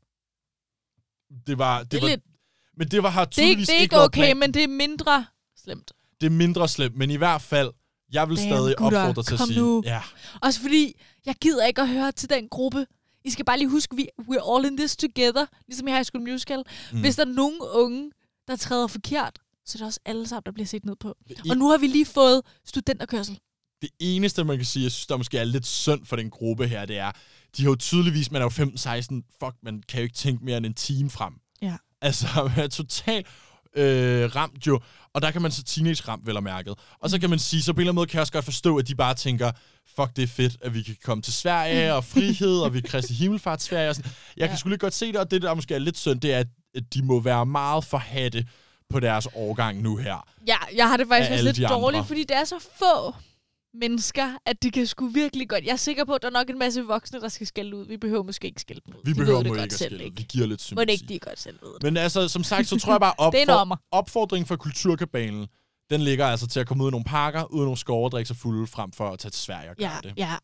[SPEAKER 2] Det var, det,
[SPEAKER 1] Det
[SPEAKER 2] var,
[SPEAKER 1] lidt-
[SPEAKER 2] men det var har
[SPEAKER 1] det er, ikke,
[SPEAKER 2] tydeligvis
[SPEAKER 1] det er ikke okay, men det er mindre slemt.
[SPEAKER 2] Det er mindre slemt, men i hvert fald, jeg vil
[SPEAKER 1] Damn,
[SPEAKER 2] stadig
[SPEAKER 1] gutter,
[SPEAKER 2] opfordre til at sige,
[SPEAKER 1] nu.
[SPEAKER 2] ja,
[SPEAKER 1] Også fordi, jeg gider ikke at høre til den gruppe. I skal bare lige huske, vi we're all in this together, ligesom i High School Musical. Mm. Hvis der er nogen unge, der træder forkert, så er det også alle sammen, der bliver set ned på.
[SPEAKER 2] i-
[SPEAKER 1] Og nu har vi lige fået studenterkørsel.
[SPEAKER 2] det eneste, man kan sige, jeg synes, der måske er lidt synd for den gruppe her, det er, de har jo tydeligvis, man er jo 15-16, fuck, man kan jo ikke tænke mere end en time frem.
[SPEAKER 1] Ja.
[SPEAKER 2] Altså, er totalt øh, ramt jo, og der kan man så teenage-ramt, vel og mærket. Og så kan man sige, så på en eller anden måde kan jeg også godt forstå, at de bare tænker, fuck, det er fedt, at vi kan komme til Sverige, og frihed, og vi er Kristi Himmelfartsferie, og sådan. Jeg kan sgu lidt godt se det, og det, der måske er lidt synd, det er, at de må være meget forhatte på deres årgang nu her.
[SPEAKER 1] Ja, jeg har det faktisk også lidt
[SPEAKER 2] de
[SPEAKER 1] dårligt, fordi det er så få mennesker, at de kan sgu virkelig godt. Jeg er sikker på, at der er nok en masse voksne, der skal skælde ud. Vi behøver måske ikke skælde dem ud.
[SPEAKER 2] Vi
[SPEAKER 1] de
[SPEAKER 2] behøver må
[SPEAKER 1] godt
[SPEAKER 2] ikke
[SPEAKER 1] ikke?
[SPEAKER 2] Vi giver lidt
[SPEAKER 1] Må
[SPEAKER 2] sympati.
[SPEAKER 1] det ikke de godt selv ved det?
[SPEAKER 2] Men altså, som sagt, så tror jeg bare,
[SPEAKER 1] Det er en
[SPEAKER 2] opfor- opfordringen for kulturkabalen, den ligger altså til at komme ud i nogle parker, ud i nogle skove og drikke sig fulde, frem for at tage til Sverige og gøre
[SPEAKER 1] Ja,
[SPEAKER 2] det.
[SPEAKER 1] ja.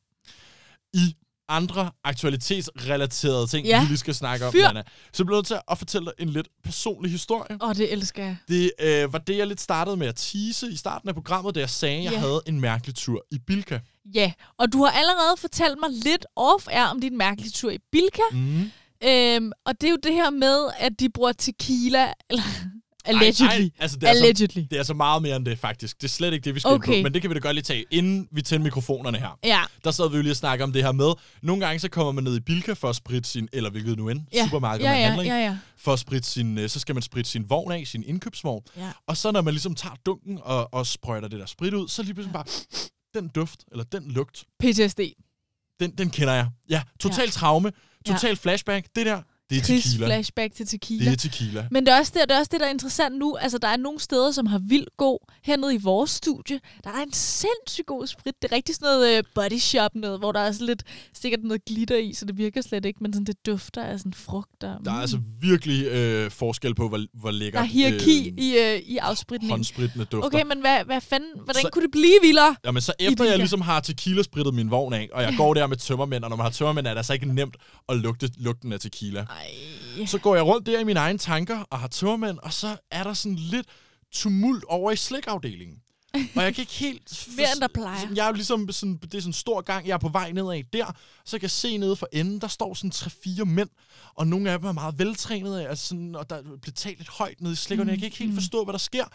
[SPEAKER 2] I andre aktualitetsrelaterede ting,
[SPEAKER 1] Ja.
[SPEAKER 2] vi lige skal snakke om,
[SPEAKER 1] Fyr.
[SPEAKER 2] Nana, så bliver jeg nødt til at fortælle dig en lidt personlig historie.
[SPEAKER 1] Åh, oh, det elsker jeg.
[SPEAKER 2] Det øh, var det, jeg lidt startede med at tease i starten af programmet, da jeg sagde, at jeg
[SPEAKER 1] Ja.
[SPEAKER 2] havde en mærkelig tur i Bilka.
[SPEAKER 1] Ja, og du har allerede fortalt mig lidt off-air om din mærkelige tur i Bilka.
[SPEAKER 2] Mm.
[SPEAKER 1] Øhm, og det er jo det her med, at de bruger tequila, eller allegedly.
[SPEAKER 2] Ej, ej, altså, det er
[SPEAKER 1] allegedly.
[SPEAKER 2] Så, det er så meget mere end det, faktisk. Det er slet ikke det, vi skal
[SPEAKER 1] Okay.
[SPEAKER 2] på. Men det kan vi da godt lige tage, inden vi tænder mikrofonerne her.
[SPEAKER 1] Ja.
[SPEAKER 2] Der sad vi jo lige og snakke om det her med. Nogle gange så kommer man ned i Bilka for at spritte sin, eller hvilket nu end,
[SPEAKER 1] Ja.
[SPEAKER 2] supermarked,
[SPEAKER 1] Ja,
[SPEAKER 2] man
[SPEAKER 1] ja,
[SPEAKER 2] handler i.
[SPEAKER 1] ja, ja.
[SPEAKER 2] For at spritte sin, øh, så skal man spritte sin vogn af, sin indkøbsvogn.
[SPEAKER 1] Ja.
[SPEAKER 2] Og så når man ligesom tager dunken og, og sprøjter det der sprit ud, så lige pludselig bare, den duft, eller den lugt,
[SPEAKER 1] PTSD.
[SPEAKER 2] den, den kender jeg. Ja, total ja. traume,
[SPEAKER 1] Ja.
[SPEAKER 2] total flashback. Det der, det er
[SPEAKER 1] Chris
[SPEAKER 2] tequila.
[SPEAKER 1] flashback til tequila.
[SPEAKER 2] Det er tequila.
[SPEAKER 1] Men det er, også det, det er også det, der er interessant nu. Altså, der er nogle steder, som har vildt god. Hernede i vores studie, der er en sindssygt god sprit. Det er rigtig sådan noget uh, body shop noget, hvor der er sådan lidt, sikkert noget glitter i, så det virker slet ikke, men sådan, det dufter af sådan frugter.
[SPEAKER 2] Der er altså virkelig øh, forskel på, hvor, hvor lækker
[SPEAKER 1] der er hierarki øh, i, uh, i afspritningen.
[SPEAKER 2] håndspritende dufter.
[SPEAKER 1] Okay, men hvad, hvad fanden, hvordan
[SPEAKER 2] Så-
[SPEAKER 1] kunne det blive vildere?
[SPEAKER 2] Jamen, så efter jeg ligesom har tequila-sprittet min vogn af, og jeg går der med tømmermænd, og når man har tømmermænd, er det altså ikke nemt at lugte lugten af tequila.
[SPEAKER 1] Ej.
[SPEAKER 2] Så går jeg rundt der i mine egne tanker og har tømmermænd, og så er der sådan lidt tumult over i slikafdelingen. Og jeg kan ikke helt...
[SPEAKER 1] Mere end der plejer.
[SPEAKER 2] Jeg er jo ligesom sådan, det er sådan en stor gang, jeg er på vej nedad der, så jeg kan se nede for enden, der står sådan tre-fire mænd, og nogle af dem er meget veltrænede, altså sådan, og der bliver talt lidt højt nede i slikkerne. Jeg kan ikke helt forstå, hvad der sker.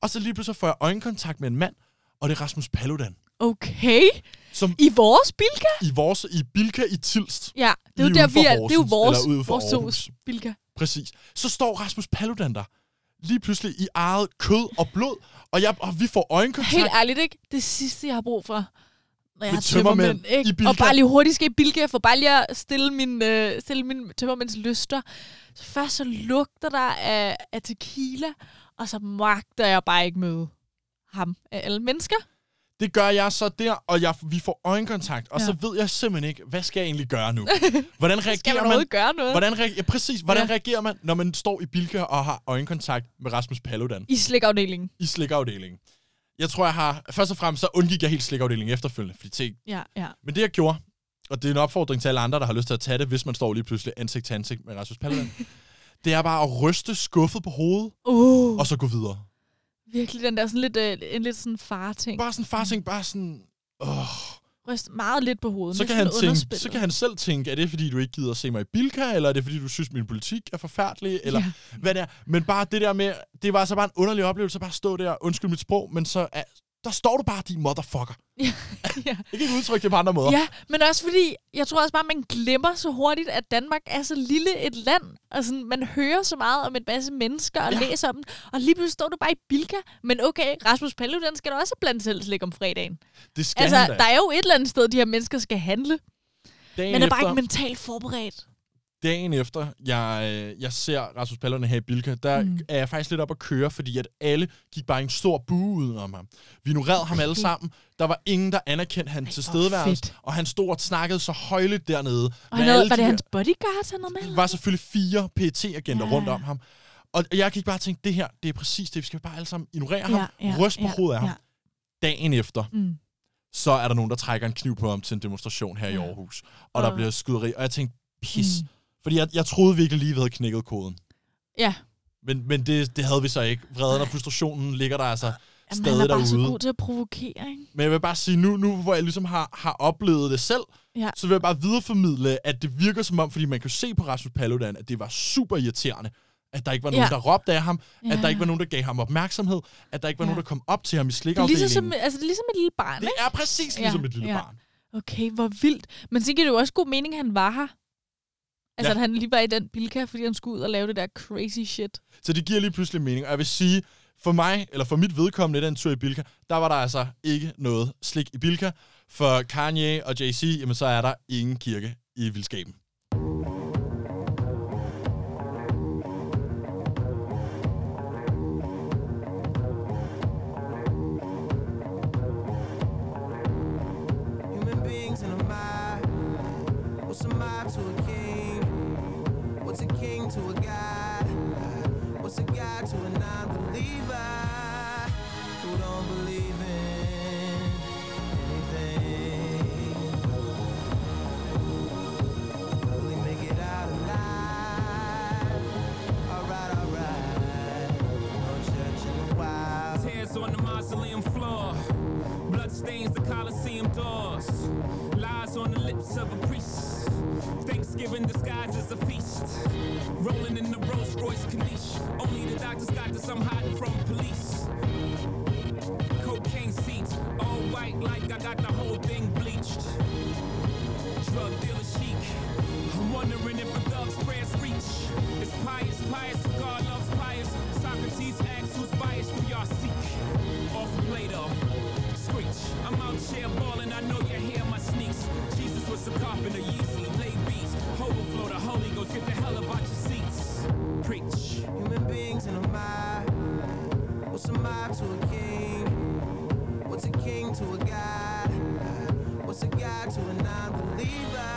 [SPEAKER 2] Og så lige pludselig får jeg øjenkontakt med en mand, og det er Rasmus Paludan.
[SPEAKER 1] Okay.
[SPEAKER 2] Som
[SPEAKER 1] I vores Bilka?
[SPEAKER 2] i vores i Bilka i Tilst.
[SPEAKER 1] Ja, det er jo der, vi er. Det er jo
[SPEAKER 2] Horsens,
[SPEAKER 1] vores,
[SPEAKER 2] eller ude for
[SPEAKER 1] vores
[SPEAKER 2] Aarhus.
[SPEAKER 1] Bilka.
[SPEAKER 2] Præcis. Så står Rasmus Paludan der. Lige pludselig i eget kød og blod, og, jeg, og vi får øjenkontakt.
[SPEAKER 1] Helt ærligt, ikke? Det sidste, jeg har brug for, når jeg har tømmermænd,
[SPEAKER 2] i
[SPEAKER 1] ikke?
[SPEAKER 2] Bilka.
[SPEAKER 1] Og bare lige hurtigt skal i Bilka, for bare lige at stille min, øh, stille min tømmermænds lyster. Så først så lugter der af, af tequila, og så magter jeg bare ikke møde ham af alle mennesker.
[SPEAKER 2] Det gør jeg så der, og jeg, vi får øjenkontakt, og
[SPEAKER 1] Ja.
[SPEAKER 2] så ved jeg simpelthen ikke, hvad skal jeg egentlig gøre nu? Hvordan reagerer
[SPEAKER 1] Skal man
[SPEAKER 2] man?
[SPEAKER 1] gøre noget?
[SPEAKER 2] Hvordan, reagerer, ja, præcis, hvordan
[SPEAKER 1] Ja.
[SPEAKER 2] reagerer man, når man står i Bilka og har øjenkontakt med Rasmus Paludan
[SPEAKER 1] I slikafdelingen.
[SPEAKER 2] i slikafdelingen? Jeg tror, jeg har... Først og fremmest så undgik jeg helt slikafdelingen efterfølgende, fordi tænk,
[SPEAKER 1] Ja, ja.
[SPEAKER 2] Men det, jeg gjorde, og det er en opfordring til alle andre, der har lyst til at tage det, hvis man står lige pludselig ansigt til ansigt med Rasmus Paludan, det er bare at ryste skuffet på hovedet,
[SPEAKER 1] Uh,
[SPEAKER 2] og så gå videre.
[SPEAKER 1] Virkelig den der sådan lidt, øh, en lidt sådan far-ting.
[SPEAKER 2] Bare sådan far ting, bare sådan... Åh.
[SPEAKER 1] Ryst meget lidt på hovedet.
[SPEAKER 2] Så, kan han tænke, så kan han selv tænke, er det fordi, du ikke gider at se mig i Bilka, eller er det fordi, du synes, min politik er forfærdelig, eller
[SPEAKER 1] Ja.
[SPEAKER 2] hvad det er. Men bare det der med, det var altså bare en underlig oplevelse, at bare stå der, undskyld mit sprog, men så er, der står du bare, din motherfucker.
[SPEAKER 1] ja.
[SPEAKER 2] Jeg kan ikke udtrykke det på andre måder.
[SPEAKER 1] Ja, men også fordi, jeg tror også bare, man glemmer så hurtigt, at Danmark er så lille et land. Og sådan, man hører så meget om en masse mennesker og ja.
[SPEAKER 2] Ja.
[SPEAKER 1] læser om dem. Og lige pludselig står du bare i Bilka. Men okay, Rasmus Paludan skal da også blandt selv slik om fredagen.
[SPEAKER 2] Det skal
[SPEAKER 1] altså, der er jo et eller andet sted, de her mennesker skal handle.
[SPEAKER 2] Dagen
[SPEAKER 1] Men er bare
[SPEAKER 2] efter-
[SPEAKER 1] ikke mentalt forberedt.
[SPEAKER 2] Dagen efter, jeg, øh, jeg ser Rasmus Paludan her i Bilka, der
[SPEAKER 1] Mm.
[SPEAKER 2] er jeg faktisk lidt op at køre, fordi at alle gik bare i en stor bue udenom ham. Vi ignorerede ham alle sammen. Der var ingen, der anerkendte hans tilstedeværelse,
[SPEAKER 1] fedt.
[SPEAKER 2] og han stod og snakkede så højligt dernede.
[SPEAKER 1] Og
[SPEAKER 2] med
[SPEAKER 1] han havde, var
[SPEAKER 2] de
[SPEAKER 1] det hans bodyguards, han havde med?
[SPEAKER 2] Der var selvfølgelig fire PET-agenter
[SPEAKER 1] Ja.
[SPEAKER 2] ja. rundt om ham. Og jeg gik bare og tænkte, det her, det er præcis det. Vi skal bare alle sammen ignorere ham,
[SPEAKER 1] Ja, ja,
[SPEAKER 2] ryste på
[SPEAKER 1] ja,
[SPEAKER 2] hovedet af ham.
[SPEAKER 1] ja.
[SPEAKER 2] Dagen efter,
[SPEAKER 1] Mm.
[SPEAKER 2] så er der nogen, der trækker en kniv på ham til en demonstration her i
[SPEAKER 1] Ja.
[SPEAKER 2] Aarhus. Og der
[SPEAKER 1] Og-
[SPEAKER 2] bliver skyderi. Og jeg tænkte, pis.
[SPEAKER 1] Mm.
[SPEAKER 2] Fordi jeg, jeg troede virkelig lige, vi havde knækket koden.
[SPEAKER 1] Ja.
[SPEAKER 2] Men, men det, det havde vi så ikke. Vreden og frustrationen ligger der altså
[SPEAKER 1] Jamen, han
[SPEAKER 2] stadig
[SPEAKER 1] er bare
[SPEAKER 2] derude.
[SPEAKER 1] så god til at provokere, ikke?
[SPEAKER 2] Men jeg vil bare sige, nu, nu hvor jeg ligesom har, har oplevet det selv,
[SPEAKER 1] Ja.
[SPEAKER 2] så vil jeg bare videreformidle, at det virker som om, fordi man kan se på Rasmus Paludan, at det var super irriterende. At der ikke var nogen,
[SPEAKER 1] Ja.
[SPEAKER 2] der råbte af ham.
[SPEAKER 1] Ja.
[SPEAKER 2] At der ikke var nogen, der gav ham opmærksomhed. At der ikke var
[SPEAKER 1] Ja.
[SPEAKER 2] nogen, der kom op til ham i
[SPEAKER 1] Det er,
[SPEAKER 2] slikafdelingen.
[SPEAKER 1] ligesom, som, altså, det er ligesom et lille barn,
[SPEAKER 2] det
[SPEAKER 1] ikke?
[SPEAKER 2] er præcis ligesom et lille
[SPEAKER 1] ja.
[SPEAKER 2] barn.
[SPEAKER 1] Okay, hvor vildt. Men så giver det jo også god mening, at han var her. Altså,
[SPEAKER 2] Ja.
[SPEAKER 1] at han lige var i den bilka, fordi han skulle ud og lave det der crazy shit.
[SPEAKER 2] Så det giver lige pludselig mening. Og jeg vil sige, for mig, eller for mit vedkommende i den tur i Bilka, der var der altså ikke noget slik i Bilka. For Kanye og Jay-Z, jamen så er der ingen kirke i vildskaben.
[SPEAKER 4] Human beings in a mob. What's a
[SPEAKER 10] of a Jesus was a Yeezy, beats. The Holy Ghost, get the hell about your seats. Preach.
[SPEAKER 4] Human beings in a mob. What's a mob to a king? What's a king to a god? What's a god to a non-believer who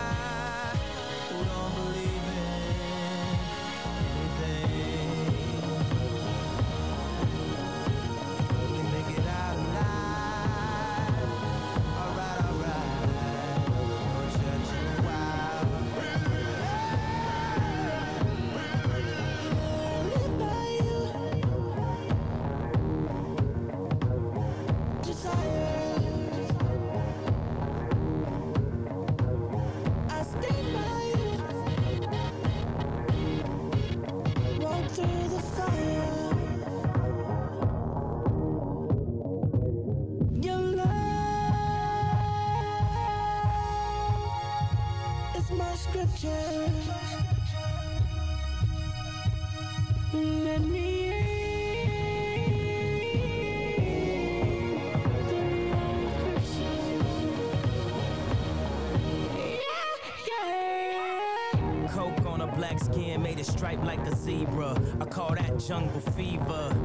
[SPEAKER 10] skin made it stripe like a zebra. I call that jungle fever.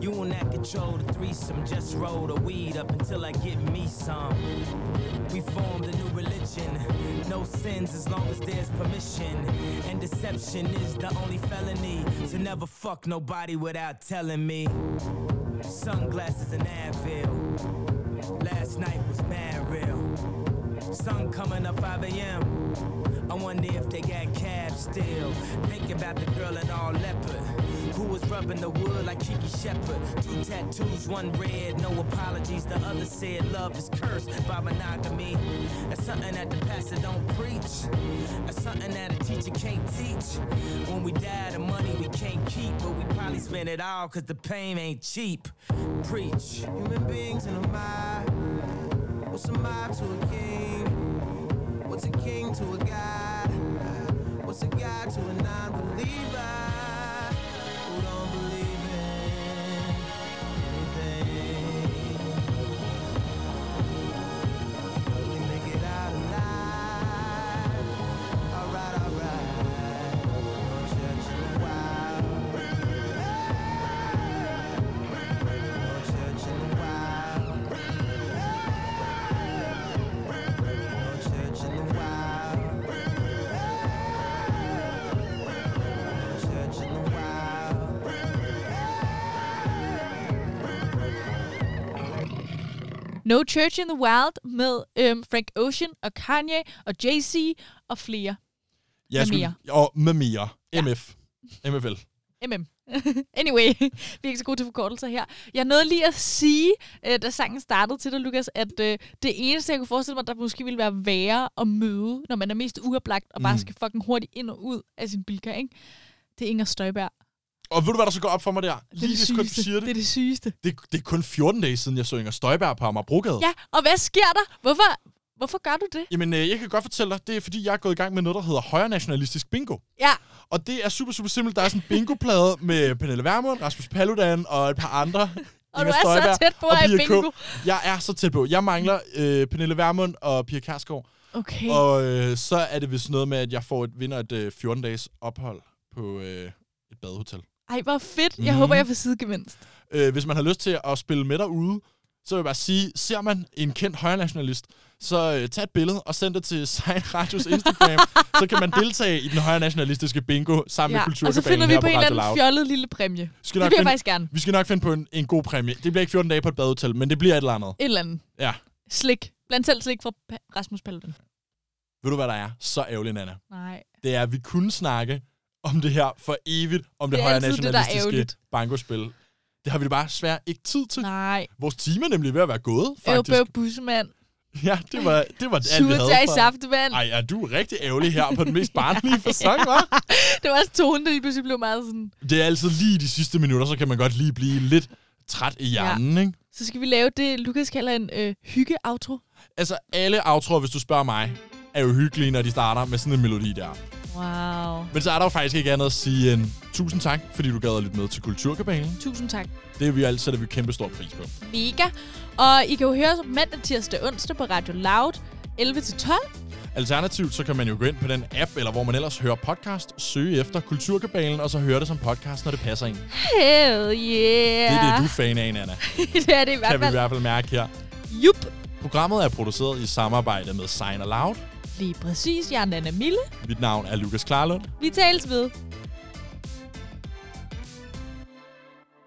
[SPEAKER 10] You will not control the threesome, just roll the weed up until I get me some. We formed a new religion, no sins as long as there's permission. And deception is the only felony. To never fuck nobody without telling me. Sunglasses and Advil. Last night was mad real. Sun coming up 5 a.m. I wonder if they got cabs still. Thinking about the girl in all leopard. Who was rubbing the wood like Kiki Shepard. Two tattoos, one red, no apologies. The other said love is cursed by monogamy. That's something that the pastor don't preach. That's something that a teacher can't teach. When we die, the money we can't keep. But we probably spend it all cause the pain ain't cheap. Preach.
[SPEAKER 4] Human beings in a mob. What's a mob to a king? What's a king to a god? What's a god to a non-believer No Church in
[SPEAKER 1] the Wild med øhm, Frank Ocean og Kanye og Jay-Z og flere.
[SPEAKER 2] Jeg
[SPEAKER 1] Med
[SPEAKER 2] skulle-
[SPEAKER 1] mere.
[SPEAKER 2] Og med mere. MF. MFL.
[SPEAKER 1] MM. anyway, vi er ikke så gode til forkortelser her. Jeg nåede lige at sige, øh, da sangen startede til dig, Lukas, at øh, det eneste, jeg kunne forestille mig, der måske ville være værre at møde, når man er mest uoplagt og bare
[SPEAKER 2] Mm.
[SPEAKER 1] skal fucking hurtigt ind og ud af sin bilka, ikke? Det er Inger Støjberg.
[SPEAKER 2] Og ved du, hvad der så går op for mig der?
[SPEAKER 1] Det er
[SPEAKER 2] Lige
[SPEAKER 1] det
[SPEAKER 2] det sekund, du siger det.
[SPEAKER 1] Det er det sygeste.
[SPEAKER 2] Det, det er kun 14 dage siden, jeg så Inger Støjberg på Amagerbrogade.
[SPEAKER 1] Ja, og hvad sker der? Hvorfor, hvorfor gør du det?
[SPEAKER 2] Jamen, øh, jeg kan godt fortælle dig, det er fordi, jeg er gået i gang med noget, der hedder højre nationalistisk bingo.
[SPEAKER 1] Ja,
[SPEAKER 2] Og det er super, super simpelt. Der er sådan en bingo-plade med Pernille Vermund, Rasmus Paludan og et par andre.
[SPEAKER 1] Og
[SPEAKER 2] Inger
[SPEAKER 1] du er så
[SPEAKER 2] Støjberg
[SPEAKER 1] tæt på at
[SPEAKER 2] Pia K.
[SPEAKER 1] bingo.
[SPEAKER 2] Jeg er så tæt på. Jeg mangler øh, Pernille Vermund og Pia Kærsgaard.
[SPEAKER 1] okay.
[SPEAKER 2] Og øh, så er det vist noget med, at jeg får et, vinder et øh, 14-dages ophold på øh, et badehotel.
[SPEAKER 1] Ej, hvor fedt. Jeg
[SPEAKER 2] Mhm.
[SPEAKER 1] håber, jeg får sidegevinst.
[SPEAKER 2] Øh, hvis man har lyst til at spille med derude, så vil jeg bare sige, ser man en kendt højrenationalist, så øh, tag et billede og send det til Sein Radios Instagram, så kan man deltage i den højrenationalistiske bingo sammen med
[SPEAKER 1] Ja, og så
[SPEAKER 2] Kulturkabalen
[SPEAKER 1] finder vi på
[SPEAKER 2] på
[SPEAKER 1] en eller anden fjollet lille præmie.
[SPEAKER 2] Skal
[SPEAKER 1] Det vil jeg faktisk gerne.
[SPEAKER 2] Vi skal nok finde på en, en god præmie. Det bliver ikke 14 dage på et badehotel, men det bliver et eller andet.
[SPEAKER 1] Et eller andet.
[SPEAKER 2] Ja.
[SPEAKER 1] Slik. Blandt selv slik fra Rasmus Paludan.
[SPEAKER 2] Ved du, hvad der er? Så ærgerligt, Nana.
[SPEAKER 1] Nej.
[SPEAKER 2] Det er, at vi kunne snakke om det her for evigt, om det,
[SPEAKER 1] Det er altid det, er
[SPEAKER 2] bankospil. Det har vi bare svært ikke tid til.
[SPEAKER 1] Nej.
[SPEAKER 2] Vores time er nemlig ved at være gået,
[SPEAKER 1] Øv,
[SPEAKER 2] faktisk.
[SPEAKER 1] bøv, bussemand.
[SPEAKER 2] Ja, det var, det var alt, vi havde
[SPEAKER 1] i saftevand.
[SPEAKER 2] Ej, er du rigtig ærgerlig her på den mest barnlige fasong, hva'?
[SPEAKER 1] Det var også tonen, der lige pludselig blev meget sådan...
[SPEAKER 2] Det er altid lige de sidste minutter, så kan man godt lige blive lidt træt i hjernen, ja. ikke?
[SPEAKER 1] Så skal vi lave det, Lukas kalder en øh, hygge-outro.
[SPEAKER 2] Altså, alle outroer, hvis du spørger mig, er jo hyggelige, når de starter med sådan en melodi der.
[SPEAKER 1] Wow.
[SPEAKER 2] Men så er der jo faktisk ikke andet at sige end tusind tak, fordi du gad lidt med til Kulturkabalen.
[SPEAKER 1] Tusind tak.
[SPEAKER 2] Det er vi altid sætter vi kæmpe stor pris på.
[SPEAKER 1] Mega. Og I kan jo høre os mandag, tirsdag, onsdag på Radio Loud 11-12.
[SPEAKER 2] Alternativt, så kan man jo gå ind på den app, eller hvor man ellers hører podcast, søge efter Kulturkabalen, og så høre det som podcast, når det passer ind.
[SPEAKER 1] Hell yeah.
[SPEAKER 2] Det er det, du er fan af, Nana.
[SPEAKER 1] det er det i hvert
[SPEAKER 2] Kan vi i
[SPEAKER 1] fald.
[SPEAKER 2] hvert fald mærke her.
[SPEAKER 1] Jup.
[SPEAKER 2] Programmet er produceret i samarbejde med Sign Loud.
[SPEAKER 1] Lige præcis. Jeg er Nana Mille.
[SPEAKER 2] Mit navn er Lukas Klarlund.
[SPEAKER 1] Vi tales ved.